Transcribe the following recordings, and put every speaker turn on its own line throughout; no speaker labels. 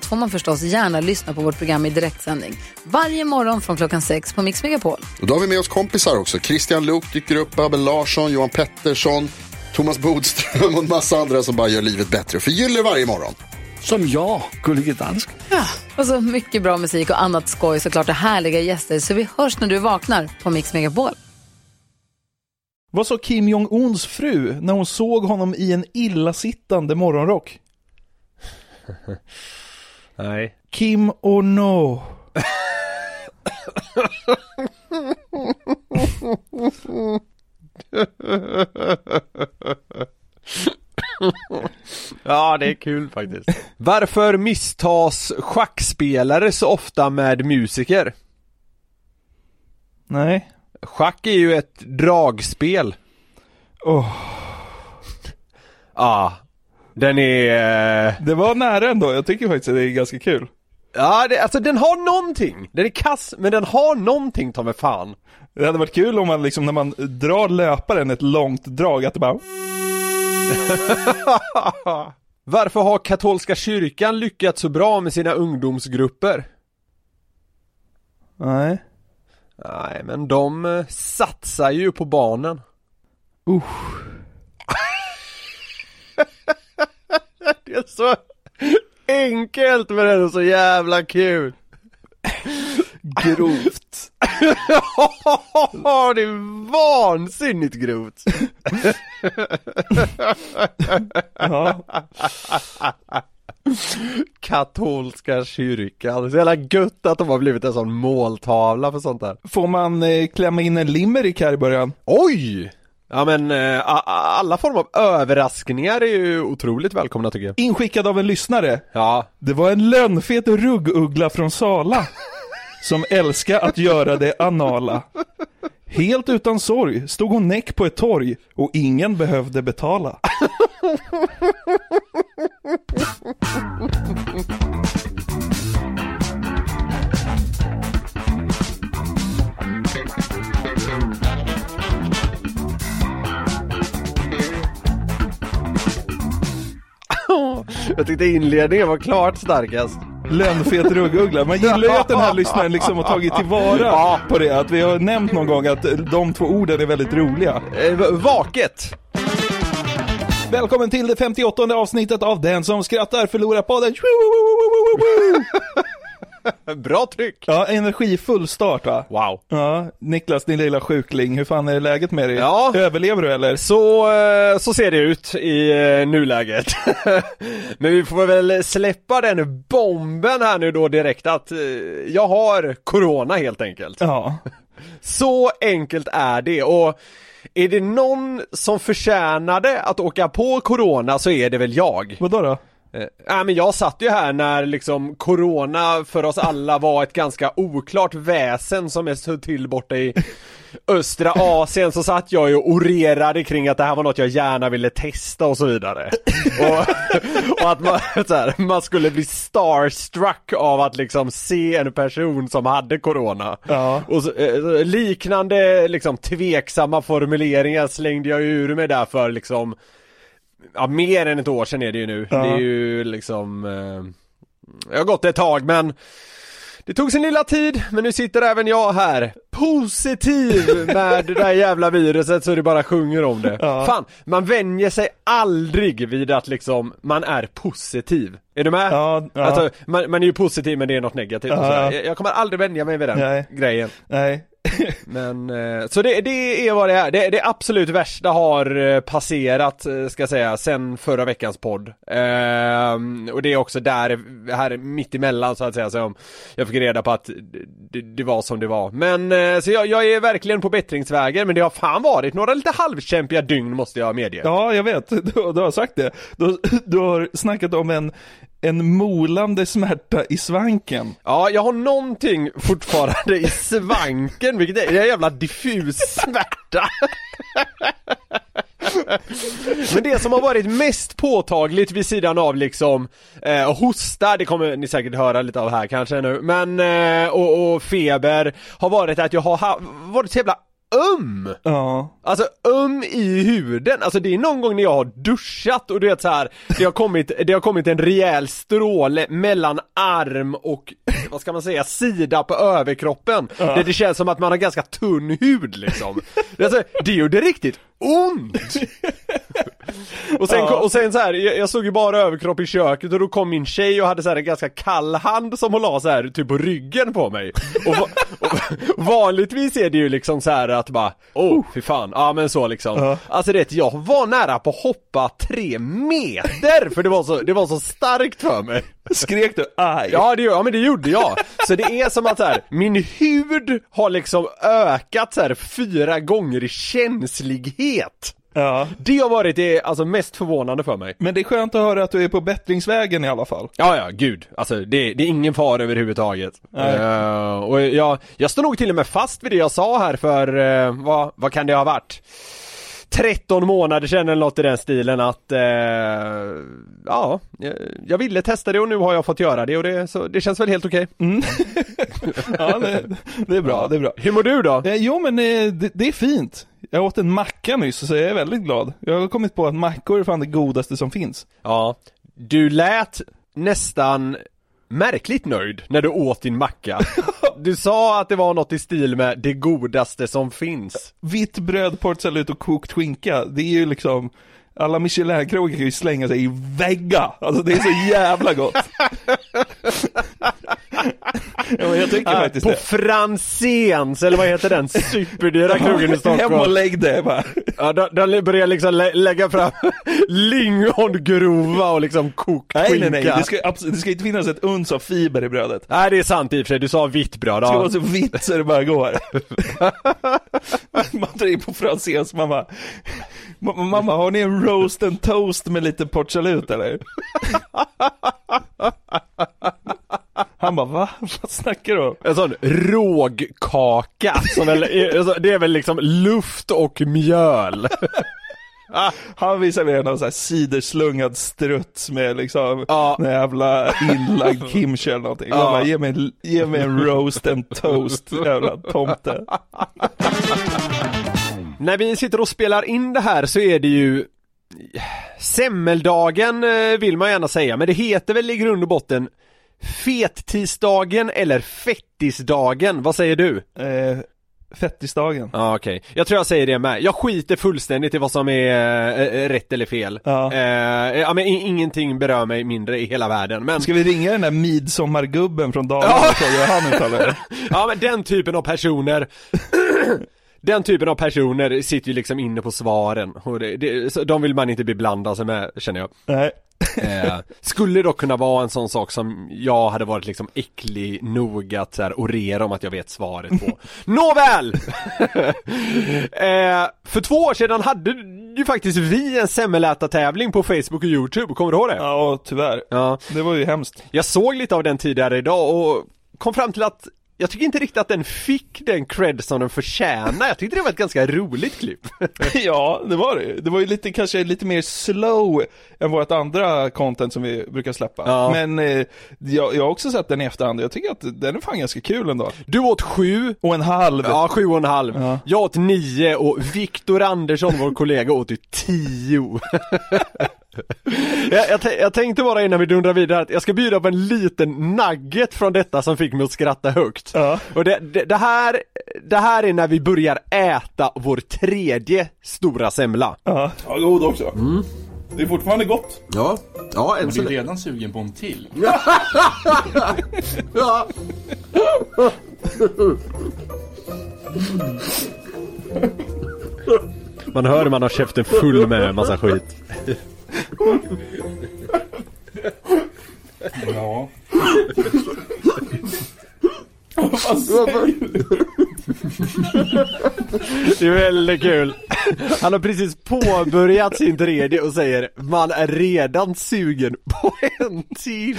allt får man förstås gärna lyssna på vårt program i direktsändning. Varje morgon från klockan sex på Mix Megapol.
Och då har vi med oss kompisar också. Christian Luuk dyker upp, Abel Larsson, Johan Pettersson, Thomas Bodström och en massa andra som bara gör livet bättre och förgyller varje morgon.
Som jag, Gullige Dansken.
Och så mycket bra musik och annat skoj såklart och härliga gäster. Så vi hörs när du vaknar på Mix Megapol.
Vad sa Kim Jong-Uns fru när hon såg honom i en illasittande morgonrock?
Nej.
Kim no?
Ja, det är kul faktiskt. Varför misstas schackspelare så ofta med musiker?
Nej.
Schack är ju ett dragspel.
Åh,
Ja. Den är... eh,
det var nära ändå. Jag tycker faktiskt att det är ganska kul.
Ja, det, alltså den har någonting. Den är kass, men den har någonting ta mig fan.
Det hade varit kul om man liksom när man drar löparen ett långt drag att det bara
Varför har katolska kyrkan lyckats så bra med sina ungdomsgrupper?
Nej.
Nej, men de eh, satsar ju på barnen.
Usch.
Det är så enkelt men ändå så jävla kul.
Grovt.
det är vansinnigt grovt.
Ja.
Katolska kyrkan. Det är så jävla gött att de har blivit en sån måltavla för sånt där.
Får man eh, klämma in en limerick här i början?
Oj! Ja men eh, alla former av överraskningar är ju otroligt välkomna tycker jag.
Inskickad av en lyssnare.
Ja.
Det var en lönnfet rugguggla från Sala som älskar att göra det anala. Helt utan sorg stod hon näck på ett torg och ingen behövde betala.
Jag tyckte inledningen var klart starkast.
Lönnfet rugguggla. Man gillar ju att den här lyssnaren liksom har tagit tillvara på det. Att vi har nämnt någon gång att de två orden är väldigt roliga.
Eh, vaket!
Välkommen till det 58 avsnittet av Den som skrattar förlorar podden.
Bra tryck!
Ja, energifull start va?
Wow.
Ja, Niklas din lilla sjukling, hur fan är läget med dig?
Ja.
Överlever du eller?
Så, eh, så ser det ut i eh, nuläget. Men vi får väl släppa den bomben här nu då direkt att eh, jag har Corona helt enkelt.
Ja.
Så enkelt är det och är det någon som förtjänade att åka på Corona så är det väl jag.
Vadå då?
Eh, ja, men jag satt ju här när liksom Corona för oss alla var ett ganska oklart väsen som är så till borta i östra Asien så satt jag ju och orerade kring att det här var något jag gärna ville testa och så vidare. och, och att man, här, man skulle bli starstruck av att liksom se en person som hade Corona.
Ja.
Och så, eh, liknande liksom tveksamma formuleringar slängde jag ur mig där för liksom Ja mer än ett år sedan är det ju nu.
Ja.
Det är ju liksom eh, Jag har gått ett tag men Det tog sin lilla tid men nu sitter även jag här Positiv med det där jävla viruset så det bara sjunger om det.
Ja.
Fan, man vänjer sig aldrig vid att liksom man är positiv. Är du med?
Ja, ja.
Alltså man, man är ju positiv men det är något negativt och
Ja.
sådär. Jag, jag kommer aldrig vänja mig vid den
Nej.
grejen.
Nej.
Men, eh, så det, det är vad det är. Det, det absolut värsta har eh, passerat, eh, ska jag säga, sen förra veckans podd. Ehm, och det är också där, här mitt emellan så att säga, som jag fick reda på att det, det var som det var. Men, så jag, jag är verkligen på bättringsvägen, men det har fan varit några lite halvkämpiga dygn måste jag medge.
Ja, jag vet. Du, du har sagt det. Du, du har snackat om en en molande smärta i svanken.
Ja, jag har någonting fortfarande i svanken, vilket är en jävla diffus smärta. Men det som har varit mest påtagligt vid sidan av liksom eh, hosta, det kommer ni säkert höra lite av här kanske nu, men eh, och, och feber har varit att jag har varit så jävla öm!
Ja.
Alltså öm i huden, alltså det är någon gång när jag har duschat och du vet så här, det har kommit, det har kommit en rejäl stråle mellan arm och, vad ska man säga, sida på överkroppen. Där det känns som att man har ganska tunn hud liksom. Alltså, det gjorde riktigt ont! Och sen,
Ja.
och sen så här, jag, jag såg ju bara överkropp i köket och då kom min tjej och hade så här en ganska kall hand som hon la så här typ på ryggen på mig. Och, va- och vanligtvis är det ju liksom så här att bara, oh fy fan, ja men så liksom.
Ja.
Alltså det, jag var nära på att hoppa tre meter för det var så, det var så starkt för mig.
Skrek du aj?
Ja, det, ja men det gjorde jag. Så det är som att här, min hud har liksom ökat så här fyra gånger i känslighet.
Ja.
Det har varit det alltså mest förvånande för mig.
Men det är skönt att höra att du är på bättringsvägen i alla fall.
Ja, ja, gud. Alltså det, det är ingen fara överhuvudtaget. Eh, och jag, jag står nog till och med fast vid det jag sa här för, uh, vad, vad kan det ha varit? 13 månader sedan eller något i den stilen att, eh, ja, jag, ville testa det och nu har jag fått göra det och det, så det känns väl helt okej.
Ja, det, det är bra, det är bra.
Hur mår du då?
Eh, jo men eh, det, det är fint. Jag åt en macka nyss så jag är väldigt glad. Jag har kommit på att mackor är fan det godaste som finns.
Ja, du lät nästan märkligt nöjd när du åt din macka. Du sa att det var något i stil med det godaste som finns.
Vitt bröd, portsalut och kokt skinka, det är ju liksom alla Michelin-krogar kan ju slänga sig i väggar. Alltså det är så jävla gott. ja, jag tycker faktiskt
På
det.
Franzéns, eller vad heter den superdyra krogen i
Hem och
Stockholm?
lägg det bara.
Ja, de, de börjar liksom lä lägga fram lingongrova och liksom kokt
Nej
skinka.
nej nej, det ska, absolut, det ska inte finnas ett uns av fiber i brödet.
Nej, det är sant i och för sig, du sa vitt bröd.
Det ska
Ja.
vara så vitt så det bara går. man drar in på Franzéns mamma. Ma- Mamma, har ni en roast and toast med lite portsalut eller? Han bara, va? Vad snackar du om?
En sån rågkaka, som väl är, det är väl liksom luft och mjöl.
Han visar mig någon sån här siderslungad struts med liksom
Ja.
en jävla inlagd kimchi eller någonting.
Ja.
bara, ge mig, en- ge mig en roast and toast, jävla tomte.
När vi sitter och spelar in det här så är det ju Semmeldagen eh, vill man gärna säga, men det heter väl i grund och botten Fettisdagen eller Fettisdagen, vad säger du?
Eh, fettisdagen.
Ja okej, jag tror jag säger det med. Jag skiter fullständigt i vad som är eh, rätt eller fel.
Ja.
Eh, ja men ingenting berör mig mindre i hela världen. Men,
Ska vi ringa den där midsommargubben från Dalarna
Ja.
och fråga hur han uttalar
ja men den typen av personer Den typen av personer sitter ju liksom inne på svaren och det, det, de vill man inte beblanda sig med känner jag.
Nej.
Eh, skulle dock kunna vara en sån sak som jag hade varit liksom äcklig nog att så här, orera om att jag vet svaret på. Nåväl! eh, för två år sedan hade ju faktiskt vi en semmelätartävling på Facebook och YouTube, kommer du ihåg det?
Ja, tyvärr.
Ja.
Det var ju hemskt.
Jag såg lite av den tidigare idag och kom fram till att jag tycker inte riktigt att den fick den cred som den förtjänar. Jag tyckte det var ett ganska roligt klipp.
ja, det var det Det var ju lite, kanske lite mer slow än vårt andra content som vi brukar släppa.
Ja.
Men eh, jag, jag har också sett den i efterhand jag tycker att den är fan ganska kul ändå.
Du åt sju
Och en halv.
Ja, sju och en halv.
Ja.
Jag åt nio och Viktor Andersson, vår kollega, åt ju tio. jag, jag, jag tänkte bara innan vi dundrar vidare att jag ska bjuda på en liten nugget från detta som fick mig att skratta högt.
Ja.
Och det, det, det här, det här är när vi börjar äta vår tredje stora semla.
Ja.
Ja, god också. Det är fortfarande gott.
Ja, ja än
Och du är redan sugen på en till.
Ja. Man hör hur man har käften full med massa skit.
Ja.
Det är väldigt kul. Han har precis påbörjat sin tredje och säger man är redan sugen på en till.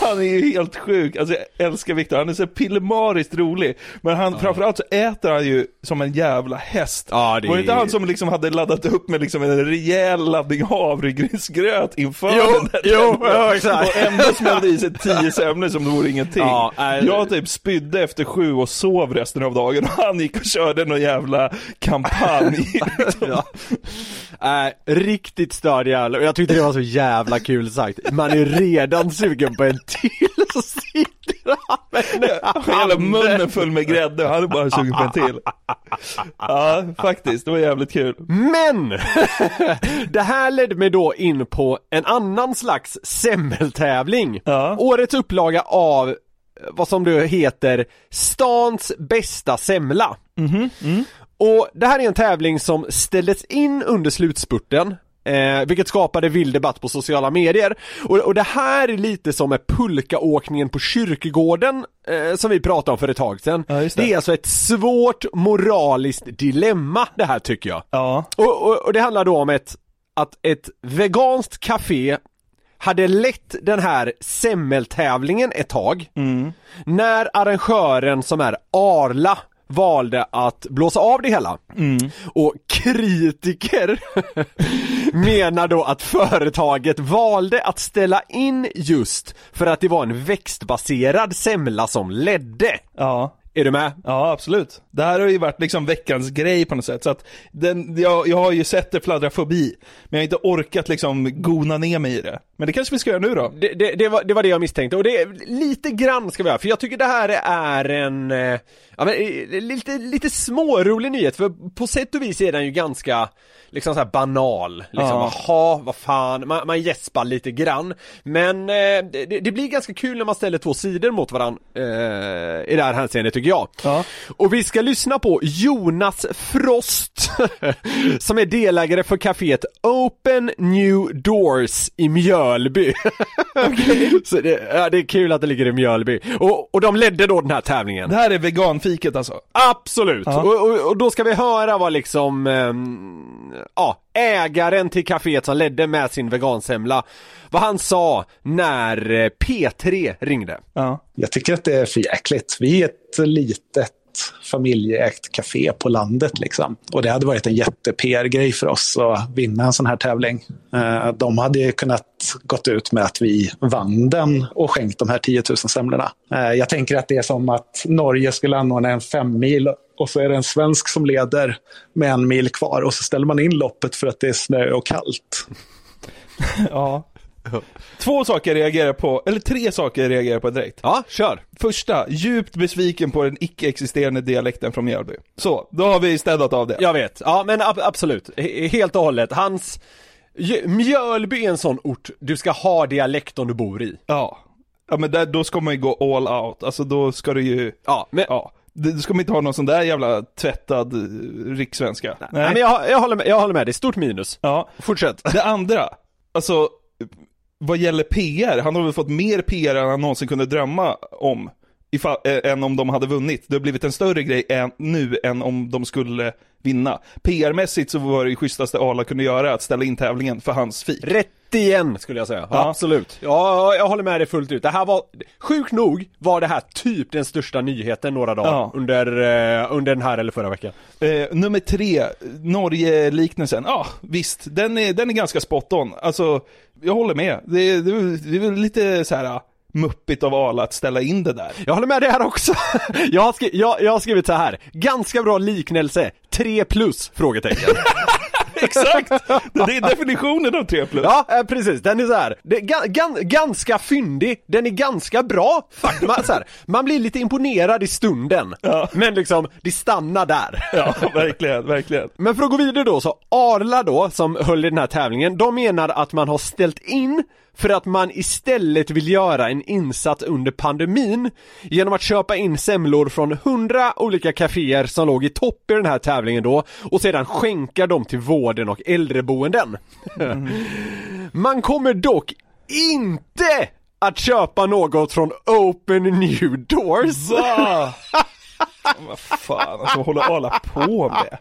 Han är ju helt sjuk, alltså jag älskar Viktor, han är så pillemariskt rolig. Men han, framförallt så äter han ju som en jävla häst.
Ja, det
Var det inte han som liksom hade laddat upp med liksom en rejäl laddning havregrynsgröt inför
Jo,
den där
jo, ja, exakt.
Och ändå smällde i sig tio semlor som det vore ingenting.
Ja, nej.
Jag typ spydde efter sju och sov resten av dagen och han gick och körde någon jävla kampanj.
Ja. Äh, riktigt störd jävla, och jag tyckte det var så jävla kul sagt. Man är redan sugen på en till, så sitter han med
Hela munnen full med grädde och han är bara sugen på en till. Ja, faktiskt, det var jävligt kul.
Men! det här ledde mig då in på en annan slags semmeltävling.
Ja.
Årets upplaga av vad som då heter Stans bästa semla. Och det här är en tävling som ställdes in under slutspurten Eh, vilket skapade vild debatt på sociala medier. Och, och det här är lite som med pulkaåkningen på kyrkogården eh, som vi pratade om för ett tag sedan.
Ja, det.
det är alltså ett svårt moraliskt dilemma det här tycker jag.
Ja,
Och, och, och det handlar då om ett, att ett veganskt café hade lett den här semmeltävlingen ett tag. När arrangören som är Arla valde att blåsa av det hela. Och kritiker menar då att företaget valde att ställa in just för att det var en växtbaserad semla som ledde.
ja.
Är du med?
Ja, absolut. Det här har ju varit liksom veckans grej på något sätt. Så att den, jag, jag har ju sett det fladdra förbi, men jag har inte orkat liksom gona ner mig i det. Men det kanske vi ska göra nu då?
Det, det, det, var, det var det jag misstänkte och det lite grann ska vi göra, för jag tycker det här är en, eh, ja men eh, lite, lite smårolig nyhet för på sätt och vis är den ju ganska, liksom så banal, liksom
Ja.
jaha, vad fan, man, man gäspar lite grann Men eh, det, det blir ganska kul när man ställer två sidor mot varandra eh, i det här hänseendet tycker jag
Ja.
Och vi ska lyssna på Jonas Frost som är delägare för kaféet Open New Doors i Mjölby. Så det, ja, det är kul att det ligger i Mjölby. Och, och de ledde då den här tävlingen.
Det här är veganfiket alltså?
Absolut!
Ja.
Och, och, och då ska vi höra vad liksom, ehm, ja, ägaren till kaféet som ledde med sin vegansemla, vad han sa när eh, P3 ringde.
Ja.
Jag tycker att det är för jäkligt. Vi är ett litet familjeägt café på landet. Liksom. Och det hade varit en jätte-PR-grej för oss att vinna en sån här tävling. Eh, de hade kunnat gått ut med att vi vann den och skänkt de här 10 000 semlorna. Eh, jag tänker att det är som att Norge skulle anordna en fem mil och så är det en svensk som leder med en mil kvar och så ställer man in loppet för att det är snö och kallt.
ja. Två saker jag reagerar på, eller tre saker jag reagerar på direkt.
Ja, kör!
Första, djupt besviken på den icke-existerande dialekten från Mjölby. Så, då har vi städat av det.
Jag vet, ja men ab- absolut, He- helt och hållet. Hans Mjölby är en sån ort du ska ha dialekt om du bor i.
Ja. Ja men där, då ska man ju gå all out, alltså då ska du ju,
Ja, men,
ja. Då ska man inte ha någon sån där jävla tvättad eh, rikssvenska.
nej. men jag, jag, håller med, jag håller med, det är stort minus.
Ja.
Fortsätt.
Det andra, alltså vad gäller PR, han har väl fått mer PR än han någonsin kunde drömma om. Ifall, äh, än om de hade vunnit. Det har blivit en större grej än, nu än om de skulle vinna. PR-mässigt så var det schysstaste Arla kunde göra att ställa in tävlingen för hans fik.
Rätt igen skulle jag säga,
Ja.
absolut. Ja, jag håller med dig fullt ut. Det här var, sjukt nog var det här typ den största nyheten några dagar
Ja.
under, eh, under den här eller förra veckan.
Eh, nummer tre, Norge-liknelsen. Ja, visst, den är, den är ganska spot on. Alltså, jag håller med. Det, det, det är lite så här ah, muppigt av Arla att ställa in det där.
Jag håller med dig här också. Jag har, skri- jag, jag har skrivit så här. ganska bra liknelse, 3 plus? Frågetecken.
Exakt! Det är definitionen av 3 plus.
Ja, eh, precis. Den är så här. Är ga, gan, ganska fyndig, den är ganska bra. Man, så här, man blir lite imponerad i stunden,
Ja.
men liksom, det stannar där.
Ja, verkligen, verkligen.
Men för att gå vidare då, så Arla då, som höll i den här tävlingen, de menar att man har ställt in för att man istället vill göra en insats under pandemin genom att köpa in semlor från 100 olika kaféer som låg i topp i den här tävlingen då och sedan skänka dem till vården och äldreboenden. Man kommer dock inte att köpa något från Open New Doors.
Va? Vad fan, alltså vad håller Arla på med?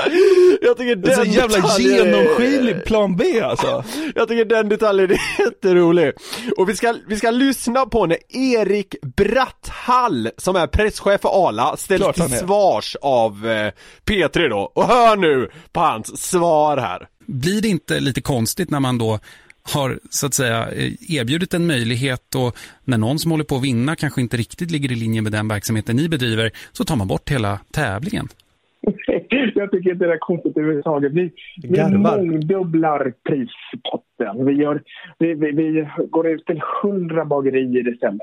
Jag tycker
Det är så
den
jävla
detaljen är-
genomskinlig plan B alltså.
Jag tycker den detaljen är jätterolig. Och vi ska, vi ska lyssna på när Erik Bratthall, som är presschef för Arla, ställs till svars av eh, P3 då. Och hör nu på hans svar här.
Blir det inte lite konstigt när man då har så att säga eh, erbjudit en möjlighet och när någon som håller på att vinna kanske inte riktigt ligger i linje med den verksamheten ni bedriver så tar man bort hela tävlingen.
Jag tycker inte det är konstigt överhuvudtaget. Vi, vi mångdubblar prispotten. Vi, gör, vi, vi, vi går ut till hundra bagerier istället.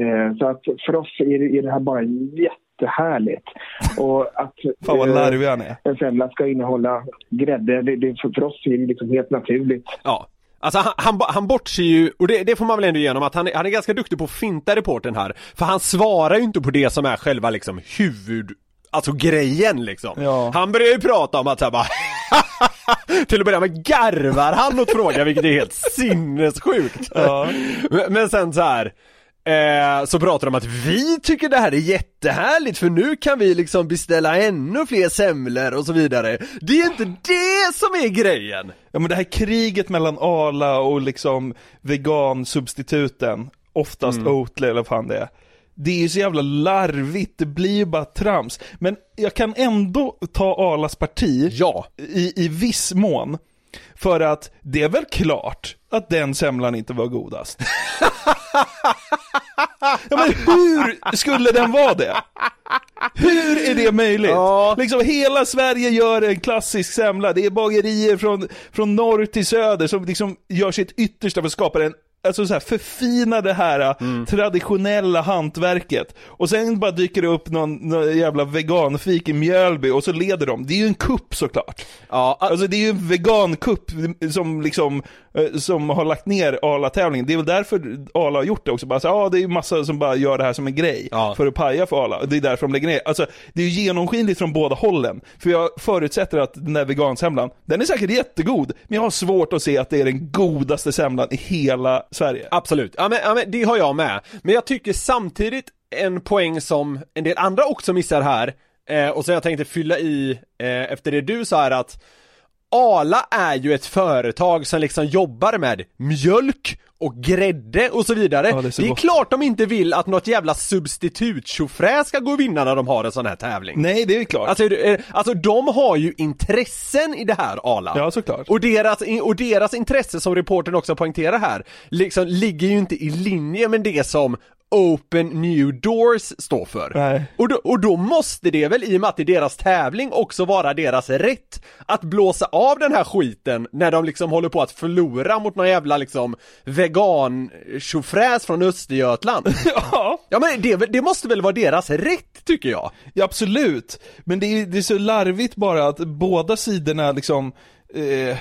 Eh, så att för oss är det, är det här bara jättehärligt. Och att
Fan vad
eh,
larvig han är.
en semla ska innehålla grädde, det, det, för, för oss är det liksom helt naturligt.
Ja. Alltså han, han, han bortser ju, och det, det får man väl ändå igenom att han, är- han är ganska duktig på att finta reporten här. För han svarar ju inte på det som är själva liksom huvud, alltså grejen liksom.
Ja.
Han börjar ju prata om att så här bara Till att börja med garvar han åt frågan vilket är helt sinnessjukt.
Ja.
Men, men sen så här. Eh, så pratar de om att vi tycker det här är jättehärligt för nu kan vi liksom beställa ännu fler semlor och så vidare. Det är inte det som är grejen!
Ja men det här kriget mellan Arla och liksom vegansubstituten, oftast
Mm.
Oatly eller vad fan det är. Det är ju så jävla larvigt, det blir ju bara trams. Men jag kan ändå ta Arlas parti
Ja.
i, i viss mån. För att det är väl klart att den semlan inte var godast. ja men hur skulle den vara det? Hur är det möjligt?
Ja.
Liksom hela Sverige gör en klassisk semla, det är bagerier från, från norr till söder som liksom gör sitt yttersta för att skapa en Alltså så här, förfina det här
Mm.
traditionella hantverket. Och sen bara dyker det upp någon, någon jävla veganfik i Mjölby och så leder de. Det är ju en kupp såklart.
Ja,
Alltså det är ju en vegankupp som liksom, som har lagt ner Arla-tävlingen. Det är väl därför Arla har gjort det också. Bara så, ja, det är ju massa som bara gör det här som en grej.
Ja.
För att paja för Arla. Det är därför de lägger ner. Alltså det är ju genomskinligt från båda hållen. För jag förutsätter att den där vegansemlan, den är säkert jättegod. Men jag har svårt att se att det är den godaste semlan i hela Sverige.
Absolut, ja men, ja men det har jag med. Men jag tycker samtidigt en poäng som en del andra också missar här, eh, och som jag tänkte fylla i eh, efter det du sa här att Arla är ju ett företag som liksom jobbar med mjölk och grädde och så vidare.
Ja, det är så
det är klart de inte vill att något jävla substitut ska gå och vinna när de har en sån här tävling.
Nej, det är klart.
Alltså, alltså de har ju intressen i det här Arla.
Ja, såklart.
Och deras, och deras intresse som reportern också poängterar här, liksom ligger ju inte i linje med det som Open New Doors står för.
Nej.
Och då, och då måste det väl, i och med att det är deras tävling, också vara deras rätt att blåsa av den här skiten när de liksom håller på att förlora mot någon jävla liksom vegan tjofräs från Östergötland.
Ja.
Ja men det, det måste väl vara deras rätt, tycker jag?
Ja, absolut. Men det är, det är så larvigt bara att båda sidorna liksom, eh,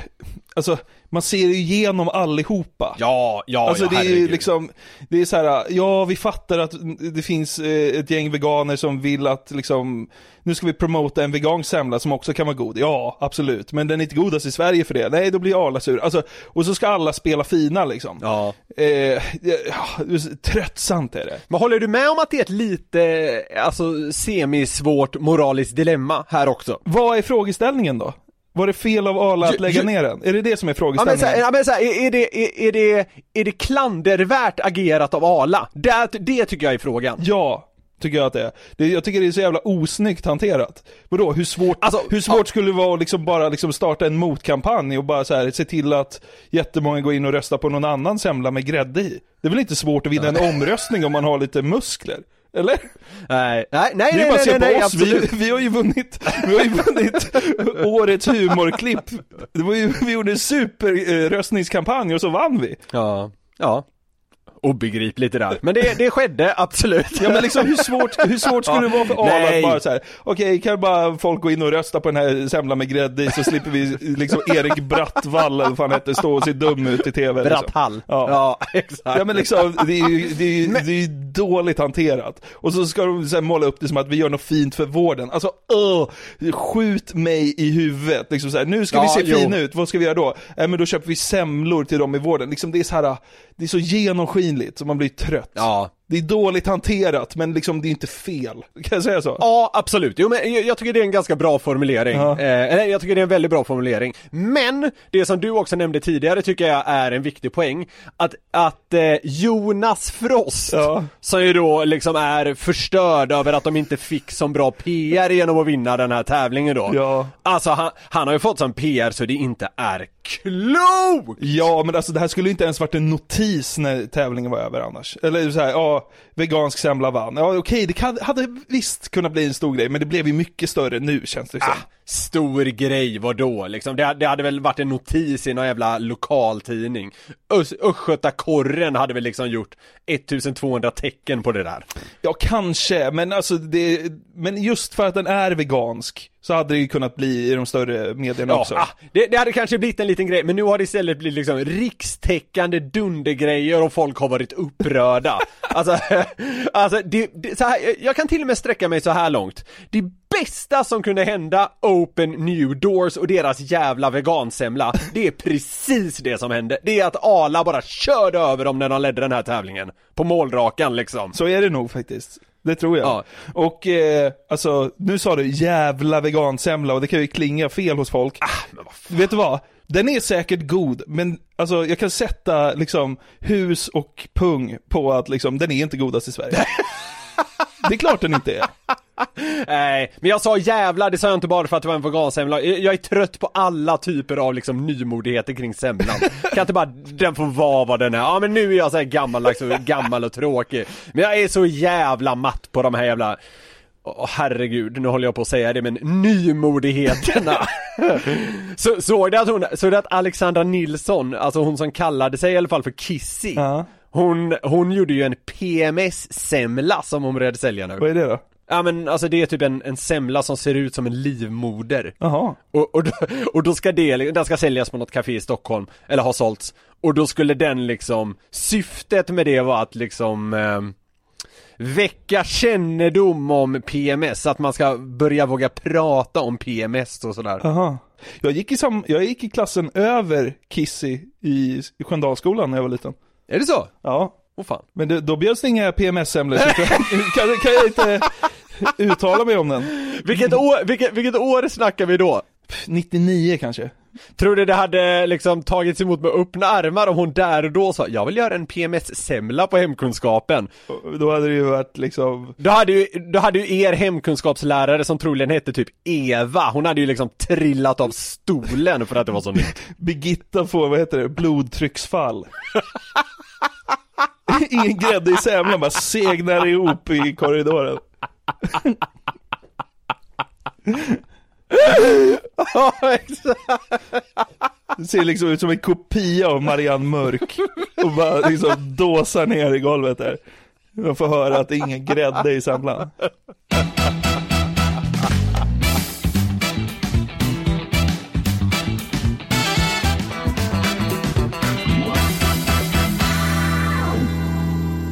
alltså man ser ju igenom allihopa.
Ja, ja,
Alltså
ja,
det är ju liksom, det är så här, ja vi fattar att det finns eh, ett gäng veganer som vill att liksom, nu ska vi promota en vegansk semla som också kan vara god. Ja, absolut. Men den är inte godast i Sverige för det. Nej, då blir Arla sur. Alltså, och så ska alla spela fina liksom.
Ja.
Eh, tröttsamt är det.
Men håller du med om att det är ett lite, alltså semisvårt moraliskt dilemma här också?
Vad är frågeställningen då? Var det fel av Arla att lägga ner den? Är det det som är
Ja men,
frågeställningen?
här, ja, men så här, är, är, det, är, är, det, är det klandervärt agerat av Arla? Det, det tycker jag är frågan.
Ja, tycker jag att det är. Det, jag tycker det är så jävla osnyggt hanterat. Vadå, hur svårt,
Alltså,
hur svårt skulle det vara att liksom bara liksom starta en motkampanj och bara så här, se till att jättemånga går in och röstar på någon annan semla med grädde i? Det är väl inte svårt att vinna en omröstning om man har lite muskler? Eller?
Nej, nej, nej, nej,
bara
nej, nej,
på oss, vi,
absolut.
vi har ju vunnit, vi har ju vunnit årets humorklipp. Det var ju, vi gjorde en superröstningskampanj och så vann vi.
Ja, ja. Obegripligt det där. Men det, det skedde, absolut.
Ja men liksom hur svårt, hur svårt skulle det vara för Arla
Nej.
att bara så här, okej kan bara folk gå in och rösta på den här semlan med grädde i så slipper vi liksom Erik Brattvall eller vad fan hette stå och se dum ut i tv liksom.
Bratthall.
Ja.
ja, exakt.
Ja men liksom, det är ju, det är ju, det är dåligt hanterat. Och så ska de här måla upp det som att vi gör något fint för vården. Alltså öh, skjut mig i huvudet. Liksom så här, nu ska
Ja,
vi se
jo.
fina ut, vad ska vi göra då? Äh, men då köper vi semlor till dem i vården. Liksom det är så här, det är så genomskinligt så man blir trött.
Ja
det är dåligt hanterat, men liksom det är inte fel. Kan jag säga så?
Ja, absolut. Jo, men jag, jag tycker det är en ganska bra formulering.
Ja.
Eh, eller jag tycker det är en väldigt bra formulering. Men, det som du också nämnde tidigare tycker jag är en viktig poäng. Att, att eh, Jonas Frost,
Ja.
som ju då liksom är förstörd över att de inte fick så bra PR genom att vinna den här tävlingen då.
Ja.
Alltså han, han har ju fått sån PR så det inte är klokt!
Ja, men alltså det här skulle inte ens varit en notis när tävlingen var över annars. Eller så här, ja, vegansk semla vann. Ja, okej, det kan, hade visst kunnat bli en stor grej, men det blev ju mycket större nu känns det som.
Ah, stor grej, vadå liksom? Det, det hade väl varit en notis i någon jävla lokaltidning. Ös- Östgötakorren hade väl liksom gjort 1200 tecken på det där.
Ja, kanske, men alltså det, men just för att den är vegansk så hade det ju kunnat bli i de större medierna
Ja,
också.
ah, det, det hade kanske blivit en liten grej, men nu har det istället blivit liksom rikstäckande dundergrejer och folk har varit upprörda. alltså, alltså det, det, så här, jag kan till och med sträcka mig så här långt. Det bästa som kunde hända Open New Doors och deras jävla vegansemla, det är precis det som hände. Det är att Ala bara körde över dem när de ledde den här tävlingen. På målrakan liksom.
Så är det nog faktiskt. Det tror jag.
Ja.
Och eh, alltså, nu sa du jävla vegansemla och det kan ju klinga fel hos folk.
Ah,
Vet du vad? Den är säkert god, men alltså jag kan sätta liksom hus och pung på att liksom den är inte godast i Sverige. det är klart den inte är.
Nej, men jag sa jävlar, det sa jag inte bara för att det var en vegansemla. Jag är trött på alla typer av liksom nymodigheter kring semlan. Kan inte bara, den får vara vad den är. Ja men nu är jag så här gammaldags och gammal och tråkig. Men jag är så jävla matt på de här jävla Åh herregud, nu håller jag på att säga det men nymodigheterna. så, såg du att hon, såg du att Alexandra Nilsson, alltså hon som kallade sig i alla fall för Kissy.
Ja.
Hon, hon gjorde ju en PMS-semla som hon började sälja nu.
Vad är det då?
Ja men alltså det är typ en, en semla som ser ut som en livmoder.
Jaha.
Och, och, då, och då ska det, den ska säljas på något café i Stockholm, eller ha sålts. Och då skulle den liksom, syftet med det var att liksom eh, väcka kännedom om PMS, att man ska börja våga prata om PMS och sådär.
Jaha. Jag gick, i sam, jag gick i klassen över Kissy i Sköndalsskolan när jag var liten.
Är det så?
Ja.
Åh fan.
Men det, då bjöds det inga PMS-semlor, så kan, kan, kan jag inte uttala mig om den.
Vilket år, vilket, vilket år snackar vi då?
99 kanske.
Tror du det hade liksom tagits emot med öppna armar om hon där och då sa jag vill göra en PMS-semla på hemkunskapen?
Då hade det ju varit liksom,
Då hade, ju, då hade ju er hemkunskapslärare som troligen hette typ Eva, hon hade ju liksom trillat av stolen för att det var så nytt.
Birgitta får, vad heter det, blodtrycksfall. Ingen grädde i semlan, bara segnar ihop i korridoren.
Ja, exakt.
Det ser liksom ut som en kopia av Marianne Mörk. Och bara liksom dåsar ner i golvet där. Man får höra att det är ingen grädde i semlan.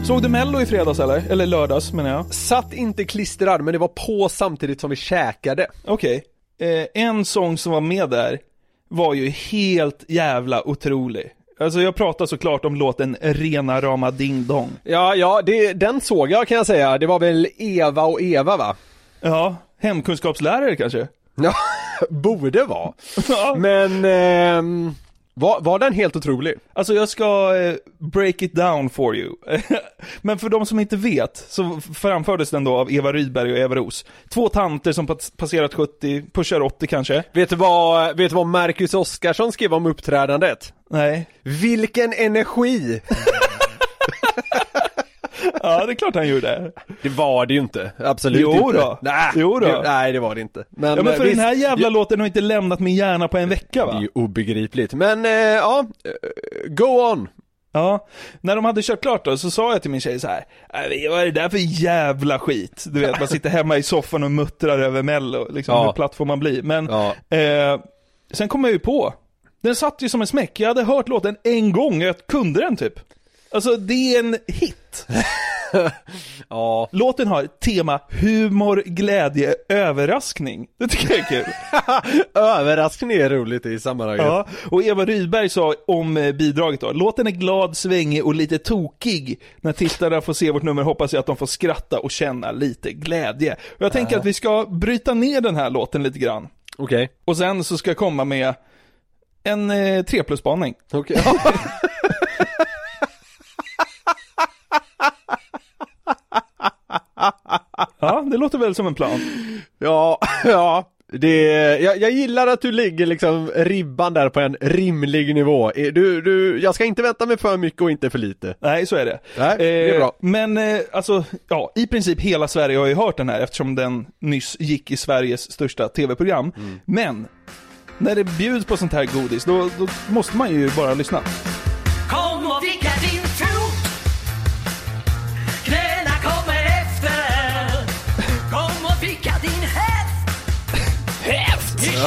Såg du mello i fredags eller? Eller lördags menar jag.
Satt inte klistrad men det var på samtidigt som vi käkade.
Okej. Eh, en sång som var med där var ju helt jävla otrolig. Alltså jag pratar såklart om låten Rena rama ding dong.
Ja, ja, det, den såg jag kan jag säga. Det var väl Eva och Eva va?
Ja, hemkunskapslärare kanske?
Ja, borde vara.
Ja.
Men, ehm, var, var den helt otrolig?
Alltså jag ska eh, break it down for you. Men för de som inte vet så framfördes den då av Eva Rydberg och Eva Ros. Två tanter som pas- passerat 70, pushar 80 kanske.
Vet du vad, vet du vad Marcus Oskarsson skrev om uppträdandet?
Nej.
Vilken energi!
Ja, det är klart han gjorde.
Det var det ju inte, absolut
Jo
inte.
då.
Nej,
Jo då.
Det, nej, det var det inte. Men,
Ja men för
eh, visst,
den här jävla låten har inte lämnat min hjärna på en vecka
Det är
va?
ju obegripligt. Men, eh, ja, eh, go on!
Ja, när de hade kört klart då så sa jag till min tjej så här. "Äh, vad är det där för jävla skit? Du vet, man sitter hemma i soffan och muttrar över mello, liksom
Ja.
hur platt får man bli? Men,
Ja.
eh, sen kom jag ju på, den satt ju som en smäck, jag hade hört låten en gång jag kunde den typ. Alltså det är en hit.
ja.
Låten har tema humor, glädje, överraskning. Det tycker jag är kul.
Överraskning är roligt i sammanhanget.
Ja, och Eva Rydberg sa om eh, bidraget då, låten är glad, svängig och lite tokig. När tittarna får se vårt nummer hoppas jag att de får skratta och känna lite glädje. Och jag tänker
Ja.
att vi ska bryta ner den här låten lite grann.
Okej.
Och sen så ska jag komma med en eh, 3 plus-spaning.
Okej.
Ja, det låter väl som en plan.
Ja, ja. Det, jag, jag gillar att du ligger liksom ribban där på en rimlig nivå. Eh, Du, du, jag ska inte vänta mig för mycket och inte för lite.
Nej, så är det.
Nej, det är
Eh,
bra.
Men eh, alltså, ja, i princip hela Sverige har ju hört den här eftersom den nyss gick i Sveriges största tv-program.
Mm.
Men, när det bjuds på sånt här godis, då, då måste man ju bara lyssna.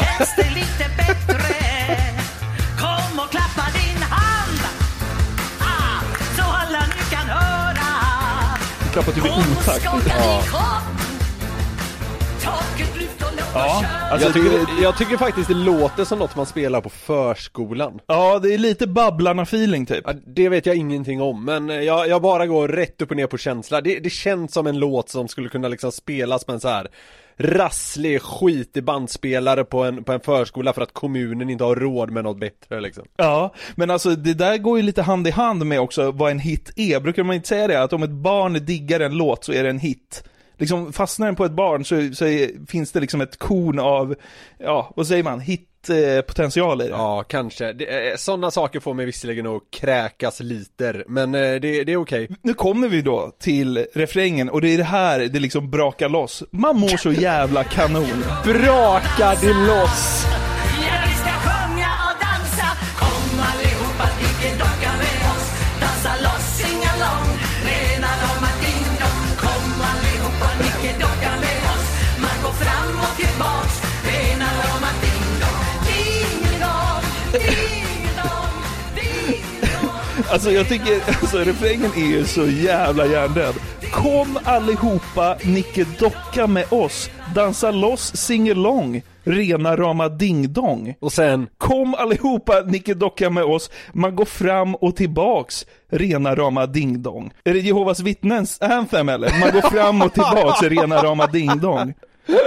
Känns det lite bättre? Kom och klappa din hand. Ah, Så alla nu kan höra.
Klappa typ i
Kom och
otakt.
skaka din kropp
Ja, alltså,
jag, tycker, jag tycker faktiskt det låter som något man spelar på förskolan.
Ja, det är lite Babblarna-feeling typ.
Ja, det vet jag ingenting om, men jag, jag bara går rätt upp och ner på känsla. Det, det känns som en låt som skulle kunna liksom spelas med en så här rasslig, skitig bandspelare på en, på en förskola för att kommunen inte har råd med något bättre liksom.
Ja, men alltså det där går ju lite hand i hand med också vad en hit är. Brukar man inte säga det? Att om ett barn diggar en låt så är det en hit. Liksom fastnar den på ett barn så, så är, finns det liksom ett korn av, ja, vad säger man, hitpotential i det.
Ja, kanske. Det, eh, sådana saker får mig visserligen att kräkas liter, men eh, det, det är okej.
Nu kommer vi då till refrängen och det är det här det liksom brakar loss. Man mår så jävla kanon.
Brakar det loss!
Alltså jag tycker, alltså refrängen är ju så jävla hjärndöd. Kom allihopa, Nicke Docka med oss. Dansa loss, sing along. Rena rama ding dong.
Och sen?
Kom allihopa, Nicke Docka med oss. Man går fram och tillbaks. Rena rama ding dong. Är det Jehovas vittnens anthem eller? Man går fram och tillbaks. Rena rama ding dong.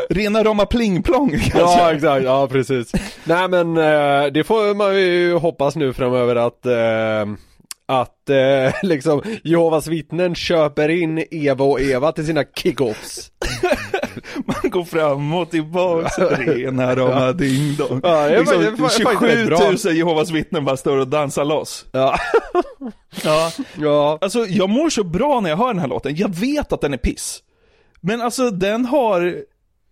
Rena rama pling plong kanske.
Ja, exakt. Ja, precis. Nej, men eh, det får man ju hoppas nu framöver att eh, att eh, liksom Jehovas vittnen köper in Eva och Eva till sina kickoffs.
Man går fram och tillbaks, rena rama ding dong.
Ja, det är
liksom,
det faktiskt
27
rätt bra.
000 Jehovas vittnen bara står och dansar loss.
Ja.
ja.
ja.
Alltså jag mår så bra när jag hör den här låten. Jag vet att den är piss. Men alltså den har,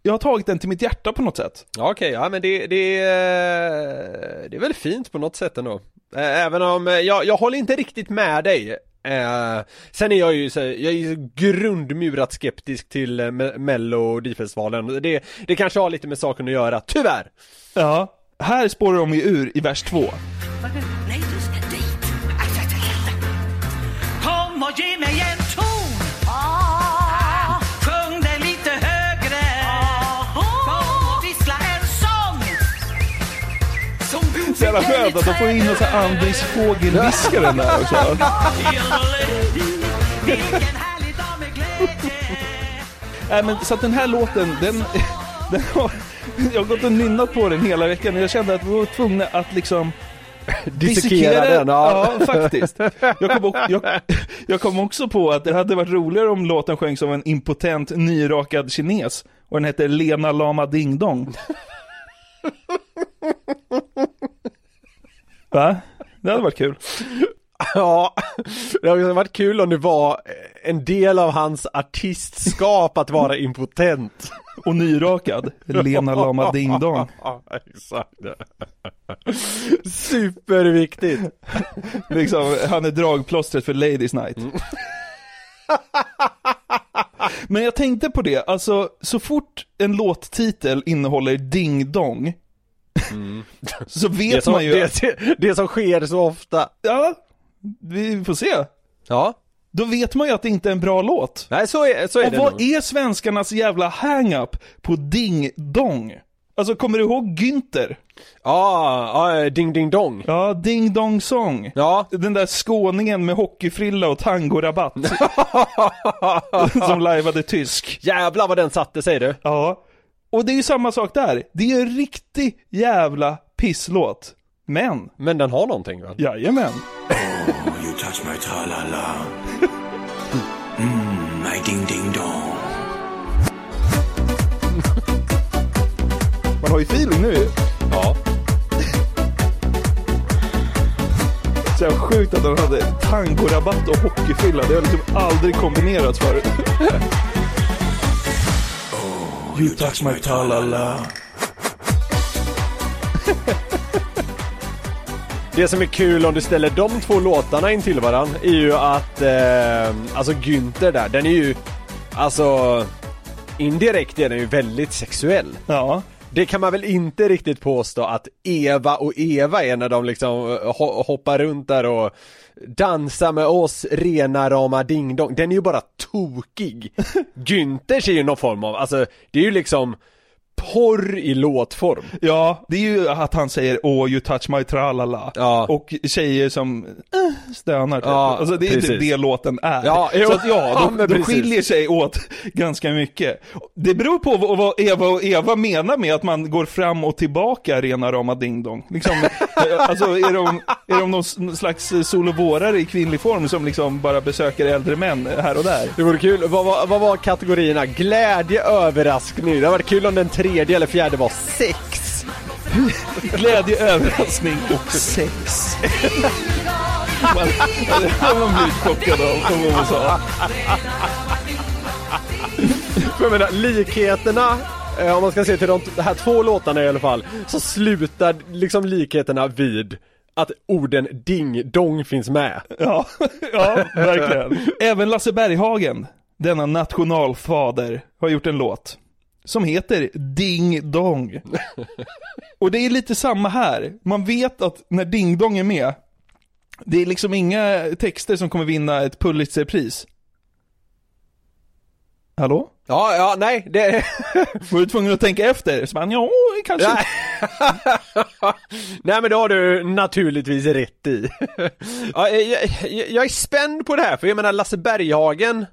jag har tagit den till mitt hjärta på något sätt.
Ja, okej, ja men det, det, är- det är väl fint på något sätt ändå. Eh, Även om, eh, jag, jag håller inte riktigt med dig. Eh, sen är jag ju så, jag är ju grundmurat skeptisk till eh, Me- Melodifestivalen. Det, det kanske har lite med saken att göra, tyvärr.
Ja, här spårar de ju ur i vers två. Jävla skönt att de får in någon sån här Andris fågelviskaren där också. Nej men så att den här låten, den, den har, jag har gått och nynnat på den hela veckan och jag kände att vi var tvungna att liksom
Dissekera den, ja.
ja. faktiskt. Jag kom, också, jag, jag kom också på att det hade varit roligare om låten sjöngs av en impotent nyrakad kines och den hette Lena Lama Ding Dong. Va? Det hade varit kul.
Ja, det hade varit kul om det var en del av hans artistskap att vara impotent.
Och nyrakad. Lena Lama Ding Dong.
Ja, exakt. Superviktigt.
Liksom, han är dragplåstret för Ladies Night. Men jag tänkte på det, alltså så fort en låttitel innehåller ding dong Så vet
som,
man ju
det, det som sker så ofta.
Ja, vi får se.
Ja.
då vet man ju att det inte är en bra låt.
Nej, så är, så är
Och
det
vad
nog.
är svenskarnas jävla hang-up på Ding Dong? Alltså kommer du ihåg Günther?
Ja, ja, ding ding dong.
Ja, Ding Dong Song.
Ja.
Den där skåningen med hockeyfrilla och tangorabatt. som lajvade tysk.
Jävlar vad den satte sig du.
Ja. Och det är ju samma sak där. Det är en riktig jävla pisslåt. Men,
Men den har någonting väl?
jajamän.
You touch my tra-la-la. Mm, my ding-ding-dong.
Man har ju feeling nu.
Ja.
Så jävla sjukt att de hade tangorabatt och hockeyfrilla. Det har liksom aldrig kombinerats förut. You touch my tra-la-la.
Det som är kul om du ställer de två låtarna in till varandra är ju att, eh, alltså Günther där, den är ju, alltså indirekt är den ju väldigt sexuell.
Ja.
Det kan man väl inte riktigt påstå att Eva och Eva är när de liksom eh, ho- hoppar runt där och dansar med oss, rena rama ding dong. Den är ju bara tokig. Günthers är ju någon form av, alltså det är ju liksom porr i låtform.
Ja, det är ju att han säger åh you touch my tralala.
Ja.
Och tjejer som eh, stönar typ.
Ja,
alltså det är
precis.
typ det låten är.
Ja, jo.
Så att ja,
Ja, men
de
precis.
skiljer sig åt ganska mycket. Det beror på vad, Eva och Eva menar med att man går fram och tillbaka rena rama ding dong. Liksom, eh, alltså är de, är de någon slags solovårare i kvinnlig form som liksom bara besöker äldre män här och där?
Det vore kul, vad, vad, vad var kategorierna? Glädje, överraskning. Det hade varit kul om den tredje eller fjärde var sex.
Glädje, överraskning och sex. Man, man blir chockad av, som hon sa.
Jag menar, likheterna, eh, om man ska se till de, här två låtarna i alla fall, så slutar liksom likheterna vid att orden ding dong finns med.
Ja, ja, verkligen. Även Lasse Berghagen, denna nationalfader, har gjort en låt. Som heter Ding Dong. Och det är lite samma här. Man vet att när Ding Dong är med, det är liksom inga texter som kommer vinna ett Pulitzerpris. Hallå?
Ja, ja, nej, det...
Var du tvungen att tänka efter? Så man, ja, kanske.
Nej. Nej men det har du naturligtvis rätt i. ja, jag, jag, jag är spänd på det här, för jag menar Lasse Berghagen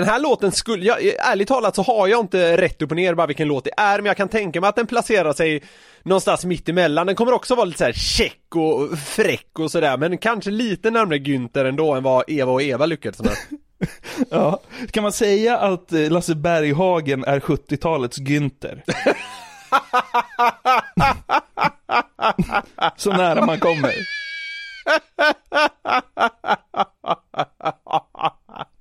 den här låten skulle, jag, ärligt talat så har jag inte rätt upp och ner bara vilken låt det är, men jag kan tänka mig att den placerar sig någonstans mitt emellan. Den kommer också vara lite så här check och fräck och sådär, men kanske lite närmare Günther ändå än vad Eva och Eva lyckades med.
Ja, kan man säga att eh, Lasse Berghagen är 70-talets Günther? Så nära man kommer.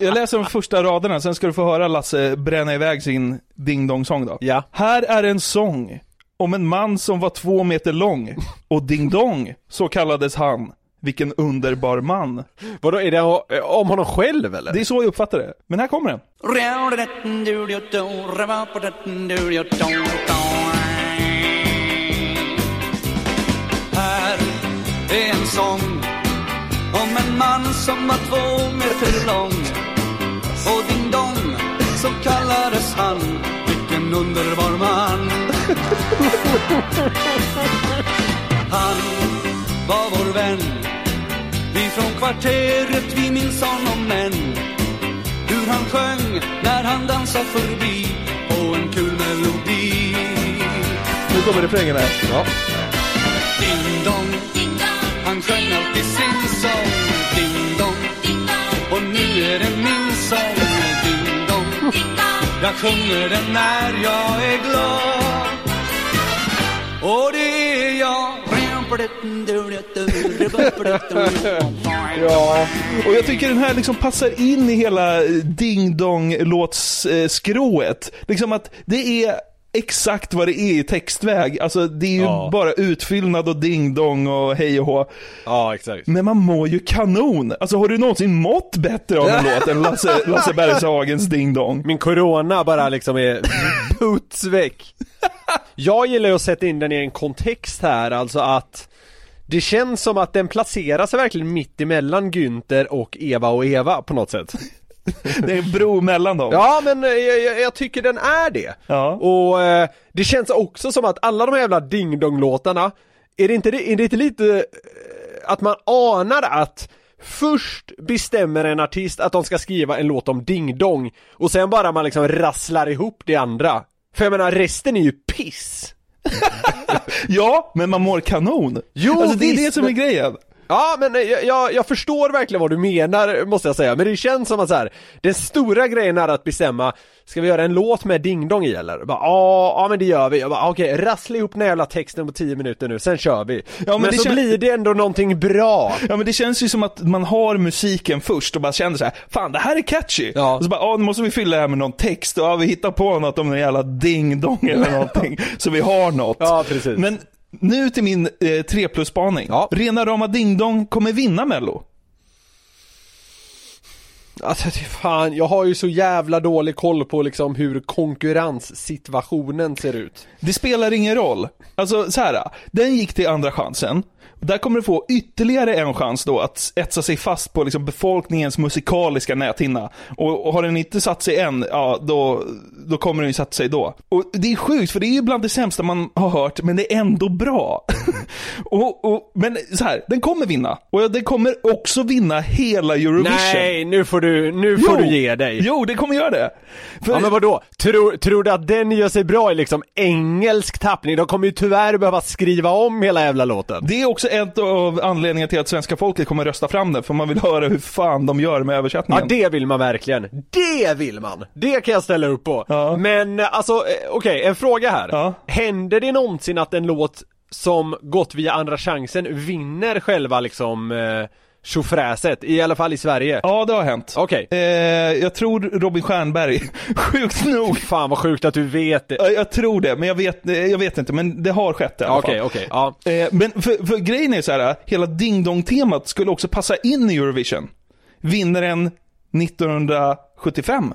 Jag läser de första raderna, sen ska du få höra Lasse bränna iväg sin ding dong sång då.
Ja.
Här är en sång om en man som var två meter lång och ding dong, så kallades han. Vilken underbar man.
Vadå, är det om honom själv eller?
Det är så jag uppfattar det. Men här kommer den.
Här är en sång om en man som var två meter lång och ding dong så kallades han vilken underbar man. Han var vår vän Vi från kvarteret vi minns honom än Hur han sjöng när han dansade förbi på en kul melodi.
Nu kommer refrängen här. Ja.
Ding dong, han sjöng alltid sin sång. Ding dong, och nu är det min sång Ding dong, jag sjunger den när jag är glad Och det är jag
Ja, och jag tycker den här liksom passar in i hela ding dong låtsskrået. Eh, liksom att det är exakt vad det är i textväg. Alltså det är ju
Ja.
bara utfyllnad och ding dong och hej och hå.
Ja, exakt.
Men man mår ju kanon. Alltså har du någonsin mått bättre av en låt än Lasse, Lasse Bergshagens ding dong?
Min corona bara liksom är puts väck. Jag gillar ju att sätta in den i en kontext här, alltså att det känns som att den placerar sig verkligen mitt emellan Günther och Eva och Eva på något sätt.
Det är en bro mellan dem.
Ja men eh, jag, jag, jag tycker den är det.
Ja.
Och eh, det känns också som att alla de här jävla Ding Dong låtarna, är det inte, är det inte lite eh, att man anar att Först bestämmer en artist att de ska skriva en låt om Ding Dong och sen bara man liksom rasslar ihop det andra. För jag menar resten är ju piss.
Ja, men man mår kanon.
Jo,
alltså det är
visst,
det som är grejen.
Ja men eh, jag, jag, förstår verkligen vad du menar måste jag säga, men det känns som att så här, den stora grejen är att bestämma Ska vi göra en låt med Ding Dong i eller? Bara, Ja, ja men det gör vi, jag bara okej, rassla ihop den här jävla texten på 10 minuter nu, sen kör vi
men
Men,
det
så
kän-
blir det ändå någonting bra
Ja men det känns ju som att man har musiken först och bara känner så här, fan det här är catchy.
Ja.
Och så bara, ja nu måste vi fylla det här med någon text och ja, vi hittar på något om en jävla ding-dong eller någonting. så vi har något.
Ja precis
Men nu till min eh, 3 plus-spaning.
Ja.
Rena rama ding-dong kommer vinna mello.
Alltså fan, jag har ju så jävla dålig koll på liksom hur konkurrenssituationen ser ut
Det spelar ingen roll. Alltså så här, den gick till andra chansen. Där kommer du få ytterligare en chans då att etsa sig fast på liksom befolkningens musikaliska näthinna. Och, och har den inte satt sig än, ja då, då kommer den ju sätta sig då. Och det är sjukt, för det är ju bland det sämsta man har hört, men det är ändå bra. och, och, men så här, den kommer vinna. Och den kommer också vinna hela Eurovision.
Nej, nu får du, nu får
Jo.
du ge dig
Jo, det kommer göra det. För,
Ja men vadå? Tror, tror du att den gör sig bra i liksom engelsk tappning? De kommer ju tyvärr behöva skriva om hela jävla låten
Det är också en av anledningarna till att svenska folket kommer rösta fram den, för man vill höra hur fan de gör med
Ja
översättningen.
det vill man verkligen, det vill man! Det kan jag ställa upp på
Ja.
Men eh, alltså, eh, okej, en fråga här
Ja.
Händer det någonsin att en låt som gått via andra chansen vinner själva liksom eh, tjofräset? I alla fall i Sverige?
Ja, det har hänt.
Okej
Eh, jag tror Robin Stjernberg, sjukt nog.
Fan vad sjukt att du vet det
Ja, Jag tror det, men jag vet, eh, jag vet inte, men det har skett i alla
Okej,
fall.
okej, ja
Eh, men för, för grejen är så här, hela Ding Dong-temat skulle också passa in i Eurovision. Vinnaren 1975.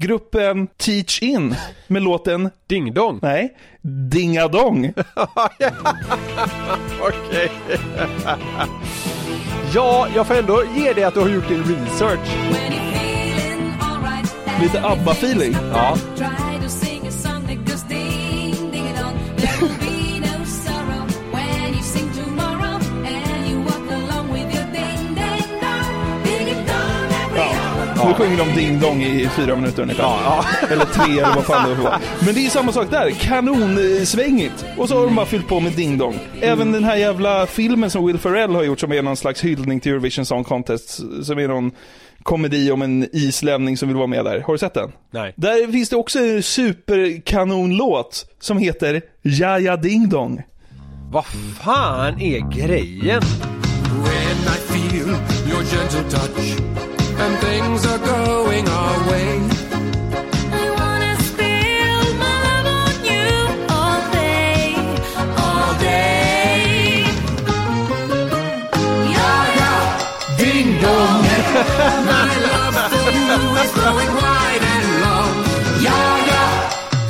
Gruppen Teach In med låten,
Ding dong
nej, Dingadong.
Okej Ja, jag får ändå ge dig att du har gjort din research.
Lite ABBA-feeling.
Ja
Nu sjunger de Ding Dong i fyra minuter ungefär.
Ja,
Eller tre eller vad fan det var. Men det är samma sak där, kanonsvängigt. Och så har de bara fyllt på med Ding Dong. Även den här jävla filmen som Will Ferrell har gjort som är någon slags hyllning till Eurovision Song Contest. Som är någon komedi om en islänning som vill vara med där. Har du sett den?
Nej
Där finns det också en superkanonlåt som heter Jaja Ding Dong.
Vad fan är grejen?
When I feel your gentle touch and things are going our way. I wanna spill my love on you all day. Ja, ja, ding dong. My love for you is growing wide and long. Ja, ja,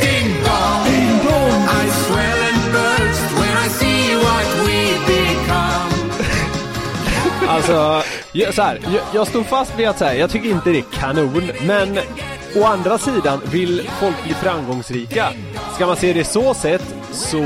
ding dong. Ding dong. I swell and burst when I see what we become.
Alltså, jag, så här, jag, jag står fast vid att säga, jag tycker inte det är kanon, men å andra sidan, vill folk bli framgångsrika? Ska man se det så sett, så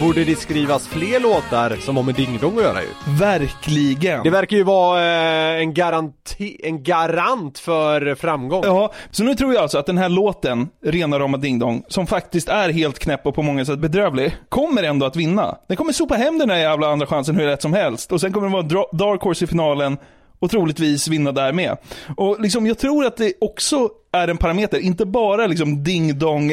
borde det skrivas fler låtar som har med Ding Dong att göra ju.
Verkligen.
Det verkar ju vara eh, en, garanti, en garant för framgång.
Ja, så nu tror jag alltså att den här låten, Rena rama ding dong, som faktiskt är helt knäpp och på många sätt bedrövlig, kommer ändå att vinna. Den kommer sopa hem den här jävla andra chansen hur lätt som helst. Och sen kommer det vara dark horse i finalen och troligtvis vinna där med. Och liksom, jag tror att det också är en parameter, inte bara liksom ding dong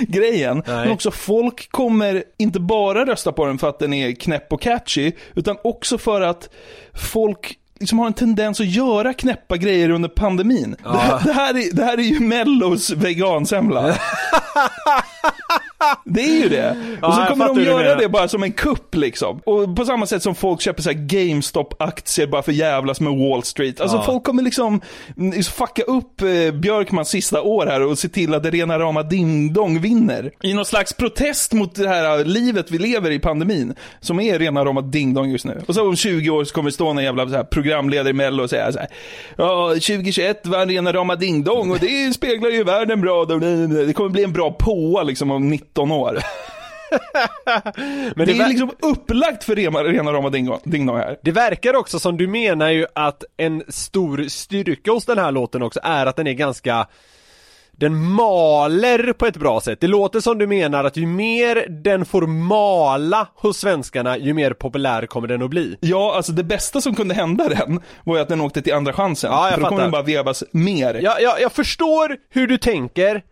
grejen, men också folk kommer inte bara rösta på den för att den är knäpp och catchy, utan också för att folk liksom har en tendens att göra knäppa grejer under pandemin. Det, här, det, här är, det här är ju Mellos vegansemla. Det är ju det.
Ja,
och så kommer de göra det bara som en kupp liksom. Och på samma sätt som folk köper så här GameStop-aktier bara för jävlas med Wall Street. Alltså
Ja.
folk kommer liksom mm, fucka upp eh, Björkmans sista år här och se till att det rena rama ding-dong vinner. I någon slags protest mot det här eh, livet vi lever i pandemin. Som är rena rama ding-dong just nu. Och så om 20 år så kommer det stå en jävla så här programledare i Mello och säga så här. Ja, 2021 var rena rama ding-dong och det speglar ju världen bra. Det kommer bli en bra påa liksom om 19 år.
Men
det,
det
är liksom upplagt för rena, rena rama ding-dong ding-dong här.
Det verkar också som du menar ju att en stor styrka hos den här låten också är att den är ganska den maler på ett bra sätt. Det låter som du menar att ju mer den får mala hos svenskarna, ju mer populär kommer den att bli.
Ja, alltså det bästa som kunde hända den var ju att den åkte till andra chansen.
Ja, jag
för då kommer den bara vevas mer.
Jag, jag, jag förstår hur du tänker.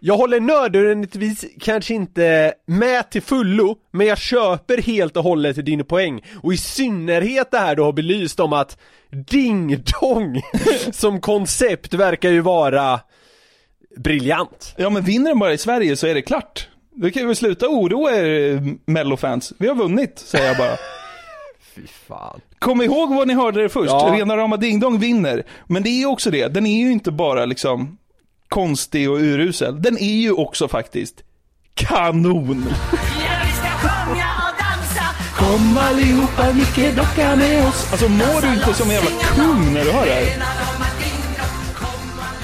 Jag håller nödvändigtvis kanske inte med till fullo, men jag köper helt och hållet din poäng. Och i synnerhet det här du har belyst om att Ding Dong som koncept verkar ju vara briljant.
Ja, men vinner den bara i Sverige så är det klart. Då kan vi sluta oroa er Mello-fans. Vi har vunnit, säger jag bara.
Fy fan.
Kom ihåg vad ni hörde det först.
Ja.
Rena rama Ding Dong vinner. Men det är ju också det, den är ju inte bara liksom konstig och urusel. Den är ju också faktiskt kanon.
Ja, vi ska sjunga och dansa
Kom allihopa, Micke docka med oss. Alltså mår du inte som en jävla kung när du hör det här?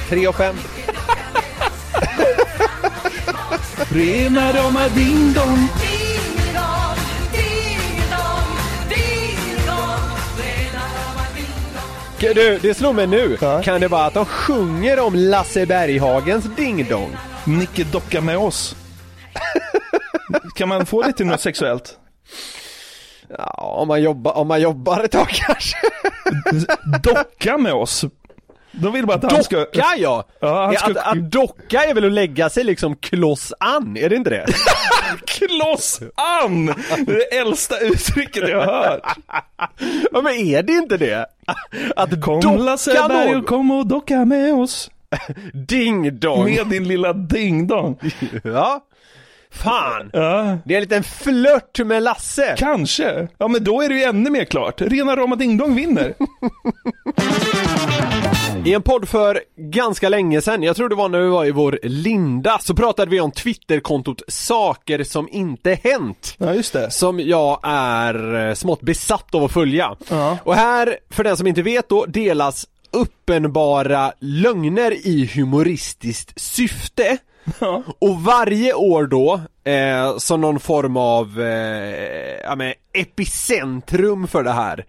3 och 5.
Rena rama Ding Dong.
Du, det slår mig nu. Kan det vara att de sjunger om Lasse Berghagens Ding Dong?
Nicke docka med oss. kan man få det till något sexuellt?
Ja, om man jobbar, om man jobbar ett tag kanske.
Docka med oss. De vill bara att han ska...
Docka ja!
Ja, ska...
Att, att docka är väl att lägga sig liksom kloss an, är det inte det?
Kloss an! Det är det äldsta uttrycket jag har hört.
ja men är det inte det? Att
Kom
docka
och kom och docka med oss.
Ding dong!
Med din lilla ding-dong.
Ja. Fan!
Ja,
Det är en liten flört med Lasse.
kanske. Ja, men då är det ju ännu mer klart. Rena rama ding-dong vinner.
I en podd för ganska länge sedan, jag tror det var när vi var i vår Linda, så pratade vi om Twitterkontot Saker som inte hänt.
Ja, just det.
Som jag är eh, smått besatt av att följa.
Ja.
Och här, för den som inte vet då, delas uppenbara lögner i humoristiskt syfte.
Ja.
Och varje år då, eh, som någon form av eh, ja, men epicentrum för det här,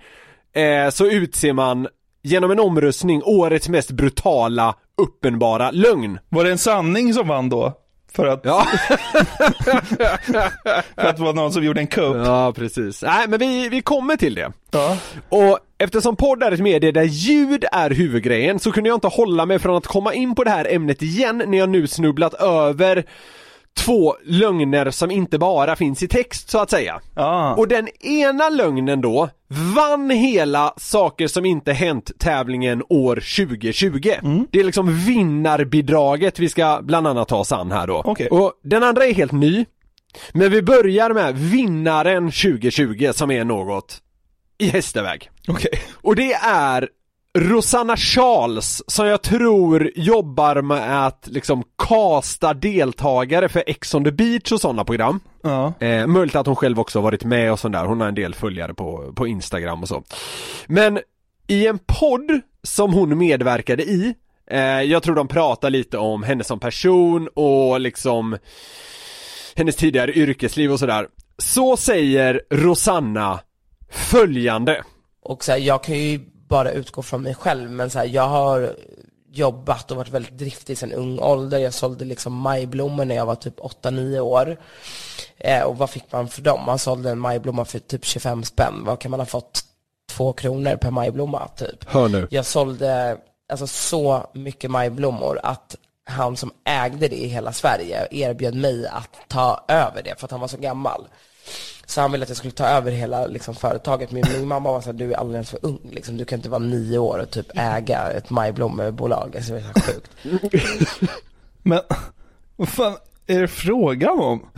eh, så utser man genom en omröstning årets mest brutala, uppenbara lögn.
Var det en sanning som vann då? För att,
Ja,
för att det var någon som gjorde en kupp?
ja precis. Nej men vi, vi kommer till det.
Ja.
Och eftersom podd är ett medie där ljud är huvudgrejen så kunde jag inte hålla mig från att komma in på det här ämnet igen när jag nu snubblat över två lögner som inte bara finns i text så att säga.
Ja.
Och den ena lögnen då vann hela Saker som inte hänt tävlingen år 2020. Det är liksom vinnarbidraget vi ska bland annat ta oss an här då.
Okej.
Och den andra är helt ny. Men vi börjar med vinnaren 2020 som är något i hästväg.
Okej.
Och det är Rosanna Charles som jag tror jobbar med att liksom kasta deltagare för Ex on the beach och sådana program.
Ja.
Eh, möjligt att hon själv också har varit med och sånt där, hon har en del följare på, på Instagram och så. Men i en podd som hon medverkade i, eh, jag tror de pratar lite om henne som person och liksom hennes tidigare yrkesliv och sådär. Så säger Rosanna följande.
Och så här, jag kan ju bara utgå från mig själv, men så här, jag har jobbat och varit väldigt driftig sedan ung ålder. Jag sålde liksom majblommor när jag var typ 8-9 år. Eh, och vad fick man för dem? Man sålde en majblomma för typ 25 spänn. Vad kan man ha fått? Två kronor per majblomma, typ.
Hör nu.
Jag sålde alltså så mycket majblommor att han som ägde det i hela Sverige erbjöd mig att ta över det för att han var så gammal. Så han ville att jag skulle ta över hela liksom, företaget. Min, min mamma var så här, du är alldeles för ung. Liksom. Du kan inte vara nio år och typ äga ett majblommebolag. Alltså, det är så här sjukt.
Men, vad fan, är det frågan om?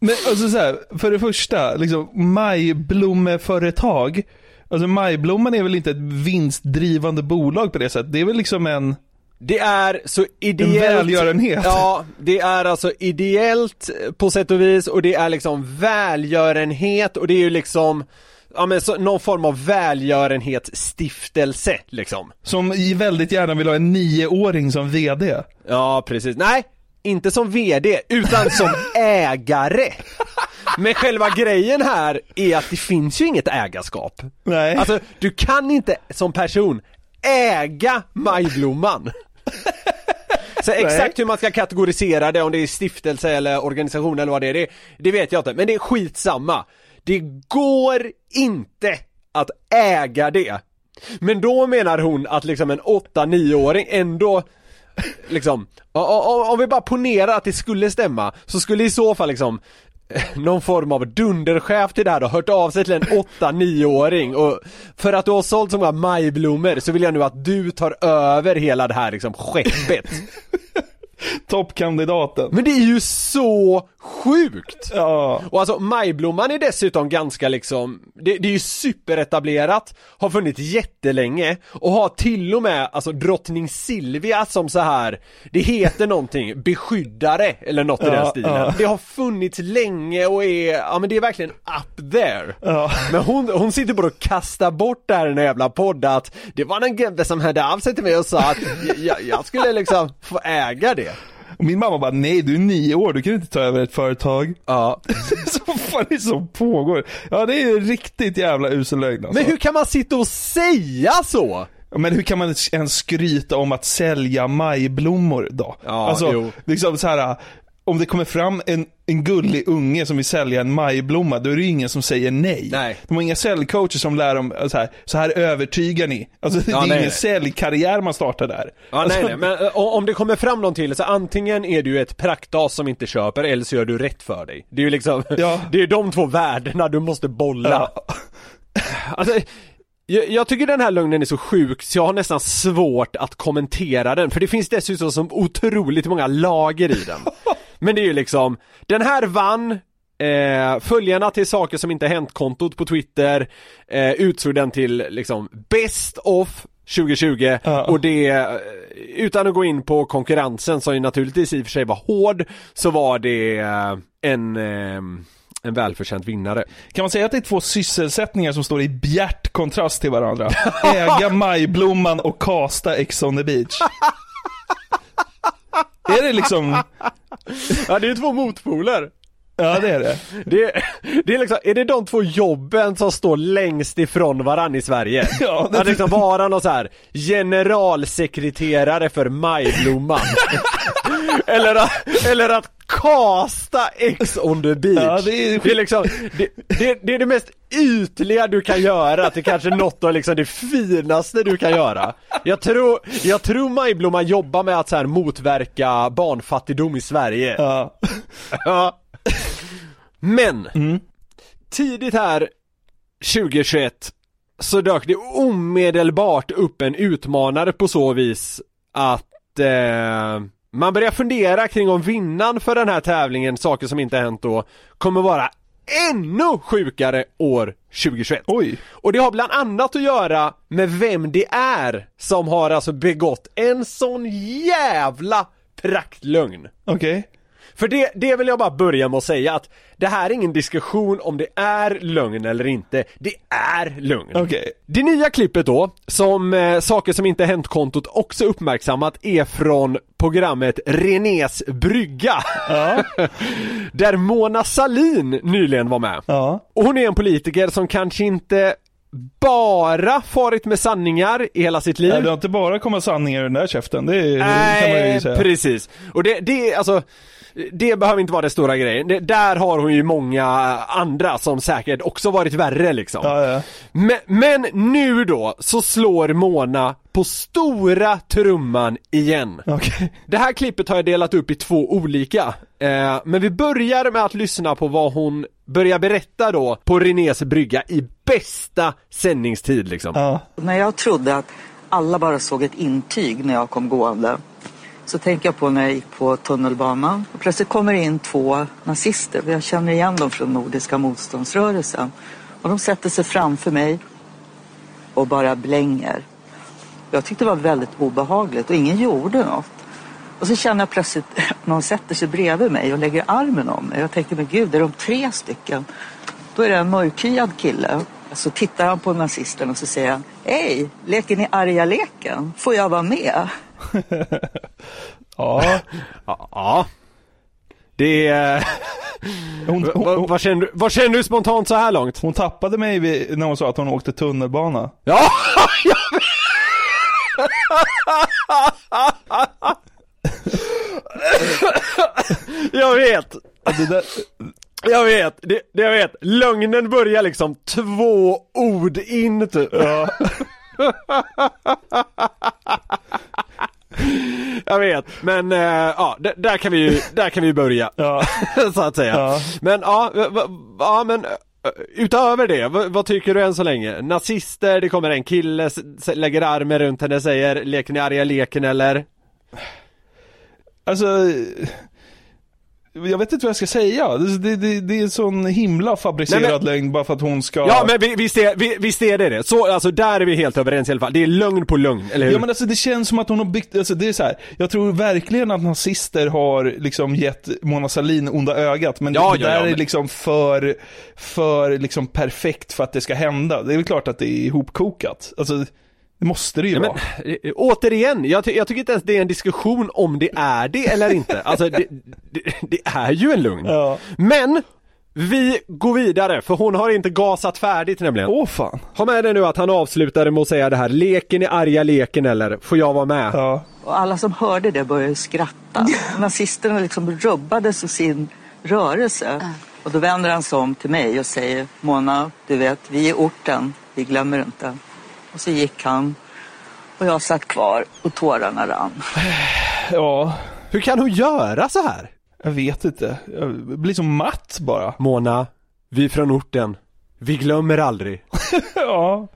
Men alltså så här, för det första, liksom majblommeföretag. Alltså Majblomman är väl inte ett vinstdrivande bolag på det sättet. Det är väl liksom en...
Det är så ideellt
En välgörenhet.
Ja, det är alltså ideellt på sätt och vis och det är liksom välgörenhet och det är ju liksom Ja men så, någon form av välgörenhetsstiftelse liksom
Som väldigt gärna vill ha en nioåring som VD.
Ja precis, nej inte som VD utan som ägare Men själva grejen här är att det finns ju inget ägarskap
Nej.
Alltså du kan inte som person äga Majblomman Så exakt hur man ska kategorisera det, om det är stiftelse eller organisation eller vad det är, det, det vet jag inte, men det är skitsamma. Det går inte att äga det. Men då menar hon att liksom en 8-9-åring ändå Liksom, om vi bara ponerar att det skulle stämma, så skulle i så fall liksom någon form av dunderchef till det här då, hört av sig till en 8-9-åring och för att du har sålt så många majblommor så vill jag nu att du tar över hela det här liksom skeppet
Toppkandidaten.
Men det är ju så sjukt!
Ja.
Och alltså majblomman är dessutom ganska liksom, det, det är ju superetablerat, har funnits jättelänge och har till och med alltså drottning Silvia som så här det heter någonting, beskyddare eller något i
Ja,
den stilen.
ja.
Det har funnits länge och är, ja men det är verkligen up there.
Ja.
Men hon, hon sitter bara och kastar bort det här i en jävla podd att det var en gubbe som hörde av sig till mig och sa att jag, jag skulle liksom få äga det.
Och min mamma bara, nej du är nio år, du kan inte ta över ett företag.
Ja.
så vad fan är det som pågår? Ja det är ju riktigt jävla usel lögn alltså.
Men hur kan man sitta och säga så?
Men hur kan man ens skryta om att sälja majblommor då?
Ja,
alltså,
jo.
liksom så här. Om det kommer fram en, en gullig unge som vill sälja en majblomma, då är det ju ingen som säger nej.
Nej.
De har inga säljcoacher som lär dem så här, så här övertygar ni. Alltså det
Ja,
är
nej,
ingen säljkarriär man startar där.
Ja
alltså,
nej nej, men om det kommer fram någon till så antingen är du ett praktas som inte köper eller så gör du rätt för dig. Det är ju liksom,
Ja.
det är de två värdena du måste bolla.
Ja.
Alltså, jag, jag tycker den här lögnen är så sjuk så jag har nästan svårt att kommentera den för det finns dessutom så otroligt många lager i den. Men det är ju liksom, den här vann eh, följarna till saker som inte hänt-kontot på Twitter eh, utsåg den till liksom best of 2020
Ja.
och det, eh, utan att gå in på konkurrensen som ju naturligtvis i och för sig var hård, så var det eh, en, eh, en välförtjänt vinnare.
Kan man säga att det är två sysselsättningar som står i bjärt kontrast till varandra? Äga majblomman och kasta Ex on the beach är det liksom,
Ja det är ju två motpoler
ja det är det.
Det, det är liksom, är det de två jobben som står längst ifrån varann i Sverige?
Ja, det-
Att liksom vara någon så här generalsekreterare för Majblomman eller, att, eller att kasta X on the beach
Ja, det är-
det är liksom, det, det, det är det mest ytliga du kan göra till kanske något av liksom det finaste du kan göra Jag tror, jag tror Majblomman jobbar med att så här motverka barnfattigdom i Sverige
Ja.
Ja. Men, tidigt här 2021 så dök det omedelbart upp en utmanare på så vis att eh, man börjar fundera kring om vinnaren för den här tävlingen, saker som inte hänt då, kommer vara ännu sjukare år 2021.
Oj.
Och det har bland annat att göra med vem det är som har alltså begått en sån jävla praktlögn.
Okej.
För det, det vill jag bara börja med att säga att det här är ingen diskussion om det är lögn eller inte. Det är lögn.
Okej.
Det nya klippet då, som eh, Saker som inte hänt-kontot också uppmärksammat, är från programmet Renés brygga.
Ja.
där Mona Salin nyligen var med.
Ja.
Och hon är en politiker som kanske inte bara farit med sanningar i hela sitt liv.
Nej, det har inte bara kommit sanningar ur den där käften, det, är, det kan man ju
Nej,
säga.
precis. Och det, det, alltså det behöver inte vara den stora grejen. Det, där har hon ju många andra som säkert också varit värre liksom.
Ja, ja.
Men, men nu då så slår Mona på stora trumman igen.
Okej.
Det här klippet har jag delat upp i två olika. Eh, men vi börjar med att lyssna på vad hon börjar berätta då på Renés brygga i bästa sändningstid liksom.
Ja.
När jag trodde att alla bara såg ett intyg när jag kom gående. Så tänker jag på när jag gick på tunnelbanan. Och plötsligt kommer det in två nazister. Jag känner igen dem från Nordiska motståndsrörelsen. Och de sätter sig framför mig och bara blänger. Jag tyckte det var väldigt obehagligt och ingen gjorde något. Och så känner jag plötsligt att någon sätter sig bredvid mig och lägger armen om mig. Jag tänker, men gud, är de tre stycken? Då är det en mörkhyad kille. Så tittar han på nazisten och så säger han, hej, leker ni arga leken? Får jag vara med?
Ja.
Ja. Det är... vad, vad, vad, känner du, vad känner du spontant så här långt?
Hon tappade mig vid, när hon sa att hon åkte tunnelbana.
Ja, jag Jag vet! Jag vet, det, det jag vet. Lögnen börjar liksom två ord in typ.
Ja.
Jag vet, men äh, ja, där kan vi ju, där kan vi börja.
Ja.
så att säga.
Ja.
Men ja, ja men äh, utöver det, v- vad tycker du än så länge? Nazister, det kommer en kille, lägger armen runt henne, säger leker ni arga leken eller?
Alltså, jag vet inte vad jag ska säga. Det, det, det, är en sån himla fabricerad
Nej, men-
lögn bara för att hon ska...
Ja men vi- visst är, vi- visst är det det. Så alltså där är vi helt överens i alla fall. Det är lögn på lögn, eller hur?
Ja men alltså det känns som att hon har byggt, alltså det är så här. jag tror verkligen att nazister har liksom gett Mona Sahlin onda ögat, men
Ja,
det
ja,
där
ja,
är
men-
liksom för, för liksom perfekt för att det ska hända. Det är väl klart att det är ihopkokat. Alltså, det måste det ju
Ja, men,
vara.
eh, återigen, jag, ty- jag tycker inte ens det är en diskussion om det är det eller inte. Alltså det, det, det är ju en lugn.
Ja.
Men, vi går vidare, för hon har inte gasat färdigt nämligen.
Åh fan.
Ha med dig nu att han avslutade med att säga det här, leken är arga leken eller, får jag vara med?
Ja.
Och alla som hörde det började skratta. Nazisterna liksom rubbades i sin rörelse. Och då vänder han sig om till mig och säger Mona, du vet, vi är orten, vi glömmer inte. Och så gick han och jag satt kvar och tårarna rann.
Ja,
Hur kan hon göra så här?
jag vet inte. Jag blir så matt bara.
Mona, vi från orten, vi glömmer aldrig.
Ja,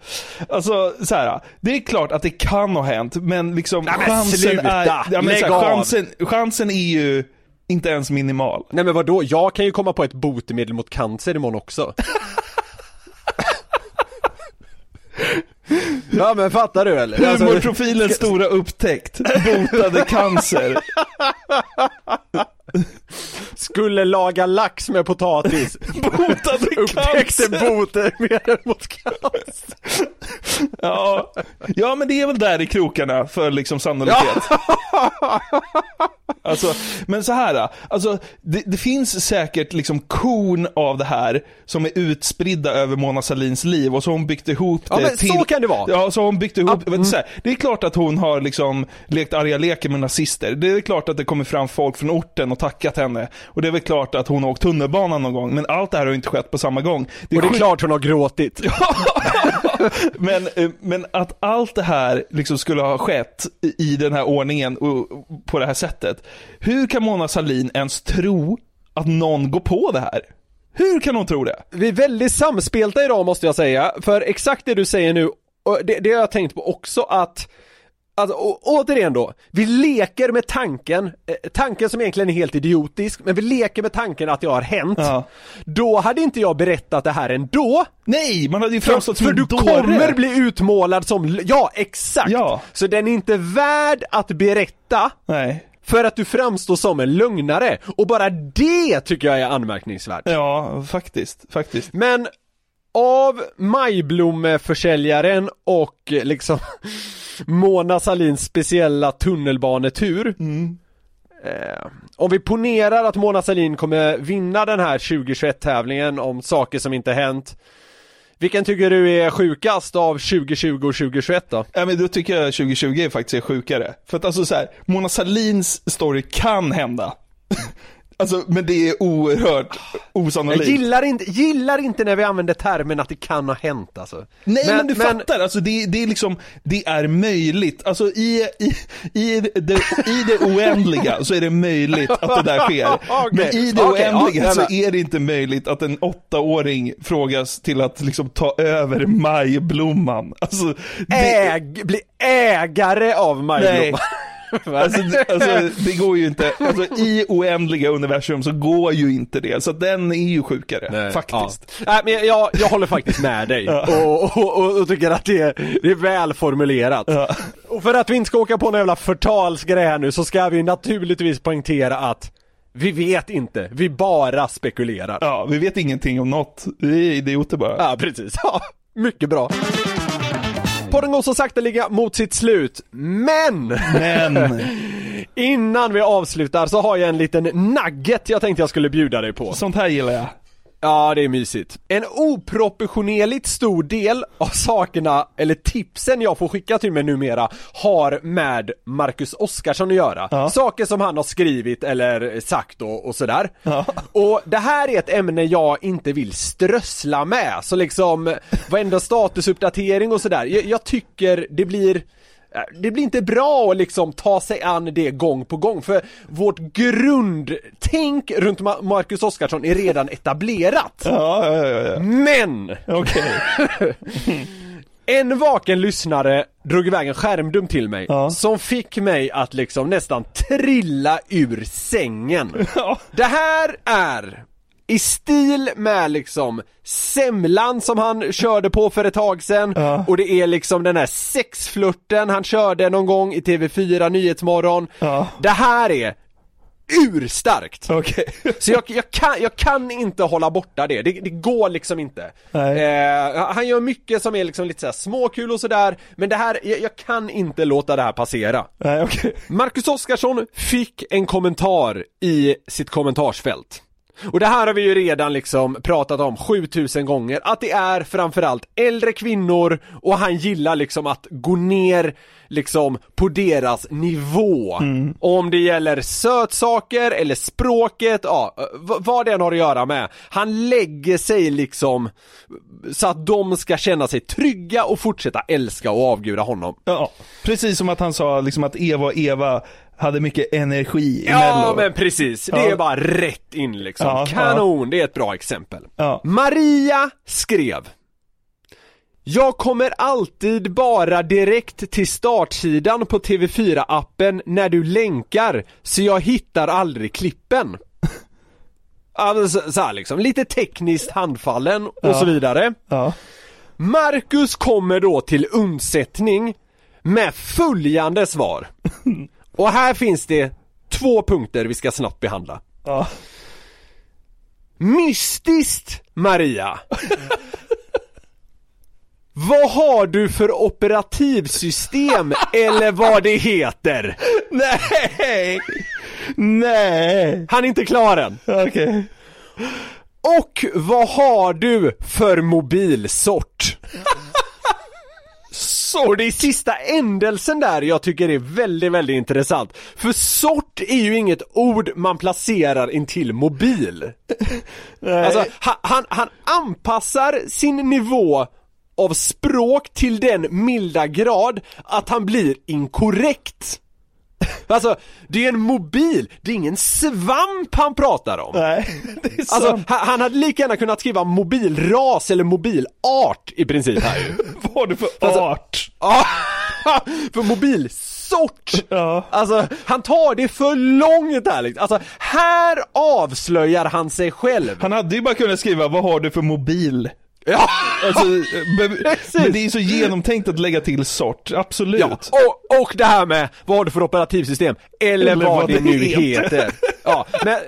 alltså så här. Det är klart att det kan ha hänt, men liksom
Nej, men
chansen
sluta!
är... Ja, men
Lägg
så här,
av!
chansen, chansen är ju inte ens minimal.
Nej men vadå, jag kan ju komma på ett botemedel mot cancer imorgon också. ja men fattar du eller? Alltså,
Humorprofilens stora upptäckt, botade cancer.
skulle laga lax med potatis.
Botade
Upptäckte
cancer.
botemedel mot cancer.
Ja. ja, men det är väl där i krokarna för liksom sannolikhet. Alltså, men så här, alltså det, det finns säkert liksom korn av det här som är utspridda över Mona Salins liv och så har hon byggt ihop
Ja,
det
men så kan det vara.
Ja, så har hon byggt ihop,
Ja,
du, så här, det är klart att hon har liksom lekt arga leker med nazister. Det är klart att det kommer fram folk från orten och tackat henne. Och det är väl klart att hon har åkt tunnelbana någon gång, men allt det här har inte skett på samma gång.
Och det är klart hon har gråtit.
men, eh, men att allt det här liksom skulle ha skett i- den här ordningen och på det här sättet. Hur kan Mona Sahlin ens tro att någon går på det här? Hur kan hon tro det?
Vi är väldigt samspelta idag måste jag säga, för exakt det du säger nu, det, det har jag tänkt på också att Alltså, å, återigen då, vi leker med tanken, eh, tanken som egentligen är helt idiotisk, men vi leker med tanken att det har hänt.
Ja.
Då hade inte jag berättat det här ändå.
Nej, man hade ju
För,
framstått som
för
en
du
dåre.
kommer bli utmålad som, ja exakt!
Ja.
Så den är inte värd att berätta
Nej.
för att du framstår som en lögnare. Och bara det tycker jag är anmärkningsvärt.
Ja, faktiskt. Faktiskt.
Men av majblommeförsäljaren och eh, liksom Mona Salins speciella tunnelbanetur eh, Om vi ponerar att Mona Salin kommer vinna den här 2021-tävlingen om saker som inte hänt Vilken tycker du är sjukast av 2020 och 2021 då?
Ja, men då tycker jag 2020 faktiskt är sjukare. För att alltså så här, Mona Salins story kan hända. Alltså, men det är oerhört
Jag
osannolikt.
gillar inte, gillar inte när vi använder termen att det kan ha hänt alltså.
Nej men, du fattar, alltså det, det är liksom, det är möjligt. Alltså i, i, i, det, i det oändliga så är det möjligt att det där sker. Men i det
Okej,
oändliga
ja,
så är det inte möjligt att en åttaåring frågas till att liksom ta över majblomman. Alltså, det,
Äg, bli ägare av
nej. Alltså, det- alltså det går ju inte, alltså i oändliga universum så går ju inte det, så den är ju sjukare, faktiskt.
Ja. Nej men jag, jag håller faktiskt med dig och, och, och, och tycker att det är, det är väl formulerat. Och för att vi inte ska åka på någon jävla förtalsgrej här nu så ska vi naturligtvis poängtera att vi vet inte, vi bara spekulerar.
Ja, vi vet ingenting om något, vi är idioter bara.
Ja, precis. Ja, mycket bra. Podden går så sakteliga mot sitt slut, men!
Men!
Innan vi avslutar så har jag en liten nugget jag tänkte jag skulle bjuda dig på.
Sånt här gillar jag.
Ja, det är mysigt. En oproportionerligt stor del av sakerna, eller tipsen jag får skicka till mig numera, har med Marcus Oskarsson att göra. Saker som han har skrivit eller sagt och, och sådär. Och det här är ett ämne jag inte vill strössla med, så liksom varenda statusuppdatering och sådär. Jag, jag tycker det blir det blir inte bra att liksom ta sig an det gång på gång för vårt grundtänk runt Ma- Marcus Oskarsson är redan etablerat.
Ja, ja, ja, ja.
Men!
Okej.
En vaken lyssnare drog iväg en skärmdump till mig som fick mig att liksom nästan trilla ur sängen. Det här är i stil med liksom semlan som han körde på för ett tag sedan och det är liksom den här sexflörten han körde någon gång i TV4 Nyhetsmorgon. Det här är urstarkt!
Okej.
Så jag, jag, kan, jag kan inte hålla borta det, det, det går liksom inte. Eh, han gör mycket som är liksom lite såhär småkul och sådär, men det här, jag, jag kan inte låta det här passera.
Nej, okej.
Marcus Oskarsson fick en kommentar i sitt kommentarsfält. Och det här har vi ju redan liksom pratat om 7000 gånger, att det är framförallt äldre kvinnor och han gillar liksom att gå ner liksom på deras nivå. Om det gäller sötsaker eller språket, ja, vad det än har att göra med. Han lägger sig liksom så att de ska känna sig trygga och fortsätta älska och avguda honom.
Ja, precis som att han sa liksom att Eva och Eva hade mycket energi i
Ja
Mello.
men precis, det
Ja.
är bara rätt in liksom.
Ja,
Kanon, det är ett bra exempel.
Ja.
Maria skrev Jag kommer alltid bara direkt till startsidan på TV4-appen när du länkar, så jag hittar aldrig klippen. Ja, men så, så här liksom, lite tekniskt handfallen och
Ja.
så vidare.
Ja.
Marcus kommer då till undsättning med följande svar. Och här finns det två punkter vi ska snabbt behandla.
Ja.
Mystiskt Maria! Vad har du för operativsystem eller vad det heter?
Nej! Nej!
Han är inte klar än.
Okej.
Och vad har du för mobilsort? Och det är sista ändelsen där jag tycker är väldigt, väldigt intressant. För sort är ju inget ord man placerar intill mobil. Alltså, han, han, han anpassar sin nivå av språk till den milda grad att han blir inkorrekt. Alltså, det är en mobil, det är ingen svamp han pratar om.
Nej, det är
Alltså,
sant.
han, han hade lika gärna kunnat skriva mobilras eller mobilart i princip här ju.
Vad du för
Alltså-
art?
Ja, för mobilsort!
Ja.
Alltså, han tar det för långt här liksom. Alltså, här avslöjar han sig själv.
Han hade ju bara kunnat skriva, vad har du för mobil?
Ja,
Alltså, be- men det är så genomtänkt att lägga till sort, absolut.
ja. Och, och det här med, vad har du för operativstiv Eller,
Eller
vad,
vad
det nu
heter.
heter. Ja, men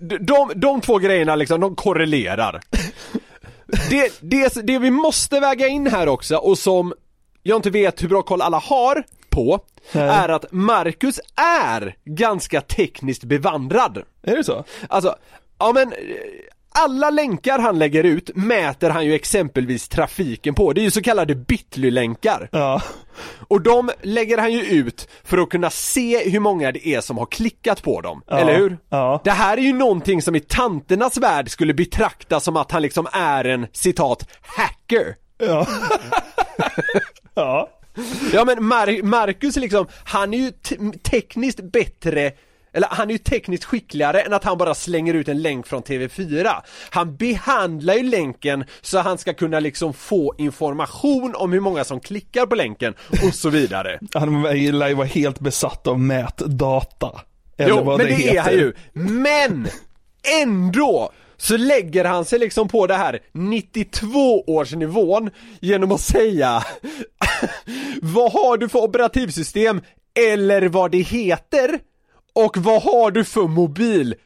de, de, de två grejerna liksom, de korrelerar. Det, det, det vi måste väga in här också och som jag inte vet hur bra koll alla har på är att Marcus är ganska tekniskt bevandrad.
Är det så?
Alltså, ja men eh, alla länkar han lägger ut mäter han ju exempelvis trafiken på. Det är ju så kallade Bitly-länkar.
Ja.
Och de lägger han ju ut för att kunna se hur många det är som har klickat på dem.
Ja.
Eller hur?
Ja.
Det här är ju någonting som i tanternas värld skulle betraktas som att han liksom är en, citat, hacker.
Ja. ja.
Ja men Mar- Marcus liksom, han är ju te- tekniskt bättre eller han är ju tekniskt skickligare än att han bara slänger ut en länk från TV4. Han behandlar ju länken så han ska kunna liksom få information om hur många som klickar på länken och så vidare.
Han lär ju vara helt besatt av mätdata. Eller
jo,
vad
men det,
heter.
är han ju. Men! Ändå! Så lägger han sig liksom på det här 92-årsnivån genom att säga Vad har du för operativsystem? Eller vad det heter? Och vad har du för mobilsort?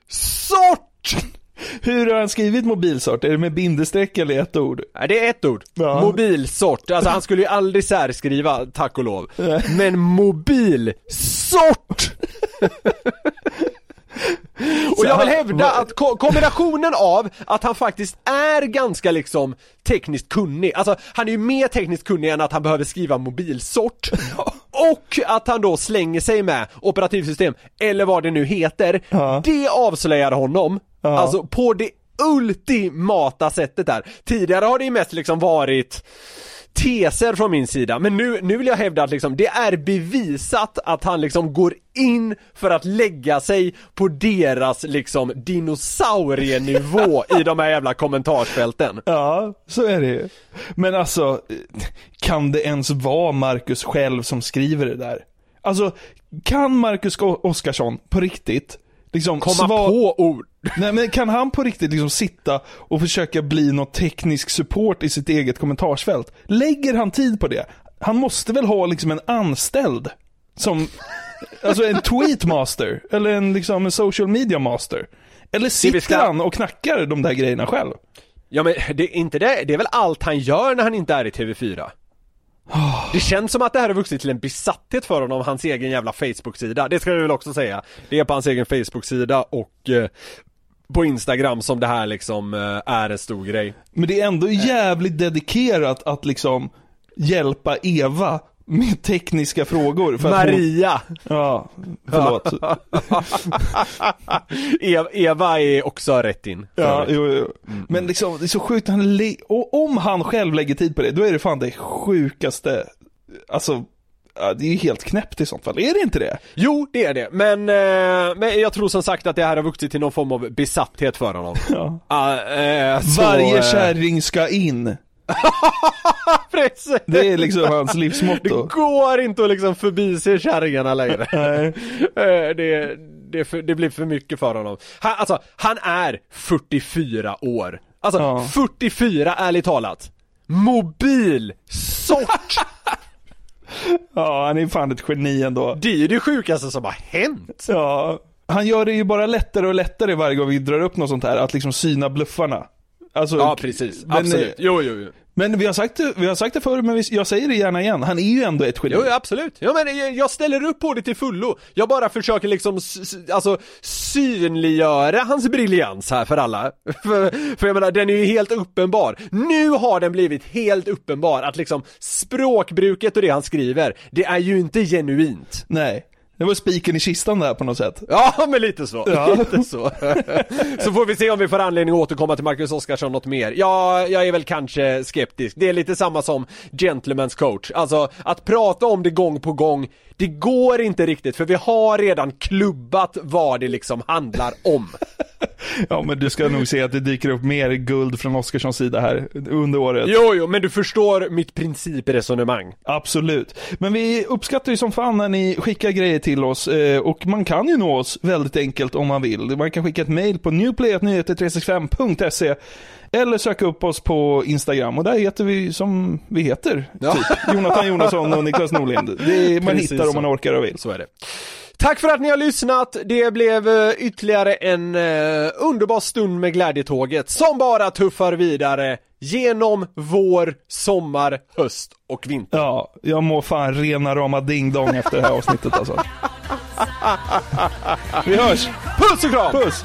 Hur har han skrivit mobilsort? Är det med bindestreck eller ett ord?
Nej, det är ett ord.
Ja.
Mobilsort. Alltså han skulle ju aldrig särskriva, tack och lov. Men mobilsort! Och jag vill hävda att ko- kombinationen av att han faktiskt är ganska liksom tekniskt kunnig, alltså han är ju mer tekniskt kunnig än att han behöver skriva mobilsort och att han då slänger sig med operativsystem, eller vad det nu heter, det avslöjar honom, alltså på det ultimata sättet där. Tidigare har det ju mest liksom varit teser från min sida, men nu, nu vill jag hävda att liksom, det är bevisat att han liksom går in för att lägga sig på deras liksom dinosaurienivå i de här jävla kommentarsfälten.
Ja, så är det ju. Men alltså, kan det ens vara Marcus själv som skriver det där? Alltså, kan Marcus Oskarsson på riktigt liksom
Komma på ord.
Nej men kan han på riktigt liksom sitta och försöka bli någon teknisk support i sitt eget kommentarsfält? Lägger han tid på det? Han måste väl ha liksom en anställd som, alltså en tweetmaster, eller en liksom en social media master. Eller sitter han och knackar de där grejerna själv?
Ja men det är inte det, det är väl allt han gör när han inte är i TV4? Det känns som att det här har vuxit till en besatthet för honom, hans egen jävla Facebook-sida. Det ska vi väl också säga. Det är på hans egen Facebook-sida och eh, på Instagram som det här liksom eh, är en stor grej.
Men det är ändå jävligt dedikerat att liksom hjälpa Eva med tekniska frågor. Att hon-
Maria!
Ja, förlåt.
Eva, är också rätt in.
Ja, jo, jo. Men liksom, det är så sjukt, han lä- och om han själv lägger tid på det, då är det fan det sjukaste, alltså, det är ju helt knäppt i sånt fall, är det inte det?
Jo, det är det. Men, eh, men jag tror som sagt att det här har vuxit till någon form av besatthet för honom.
Ja.
Ah, eh, så,
Varje
eh,
kärring ska in.
Precis.
Det är liksom hans livsmotto.
Det går inte att liksom förbise kärringarna längre. Eh, det, det, för, det blir för mycket för honom. Han, alltså, han är 44 år. Alltså,
Ja.
44 ärligt talat. Mobil sort!
Ja, han är fan ett geni ändå.
Det är ju det sjukaste som har hänt.
Ja, han gör det ju bara lättare och lättare varje gång vi drar upp något sånt här, att liksom syna bluffarna. Alltså,
Ja, precis. Absolut.
eh,
Jo, jo, jo.
Men vi har sagt det, vi har sagt det förr, men vi, jag säger det gärna igen. Han är ju ändå ett geni.
Jo, ja, absolut. Ja, men jag, jag ställer upp på det till fullo. Jag bara försöker liksom, alltså synliggöra hans briljans här för alla. för, för jag menar, den är ju helt uppenbar. Nu har den blivit helt uppenbar att liksom språkbruket och det han skriver, det är ju inte genuint.
Nej. Det var spiken i kistan där på något sätt.
Ja, men lite så.
Ja.
Lite så. så får vi se om vi får anledning att återkomma till Marcus Oskarsson något mer. Ja, jag är väl kanske skeptisk. Det är lite samma som Gentlemen's coach. Alltså, att prata om det gång på gång, det går inte riktigt för vi har redan klubbat vad det liksom handlar om.
Ja, men du ska nog se att det dyker upp mer guld från Oskarssons sida här under året.
Jo, jo, men du förstår mitt principresonemang.
Absolut. Men vi uppskattar ju som fan när ni skickar grejer till oss eh, och man kan ju nå oss väldigt enkelt om man vill. Man kan skicka ett mail på newplayatnyheter365.se eller söka upp oss på Instagram och där heter vi som vi heter.
Ja.
Typ. Jonathan Jonasson och Niklas Norlind. Det är, man
Precis
hittar om man orkar och vill.
Så är det. Tack för att ni har lyssnat, det blev eh, ytterligare en eh, underbar stund med glädjetåget som bara tuffar vidare genom vår, sommar, höst och vinter.
Ja, jag mår fan rena rama ding dong efter det här avsnittet alltså. Vi hörs!
Puss och kram!
Puss!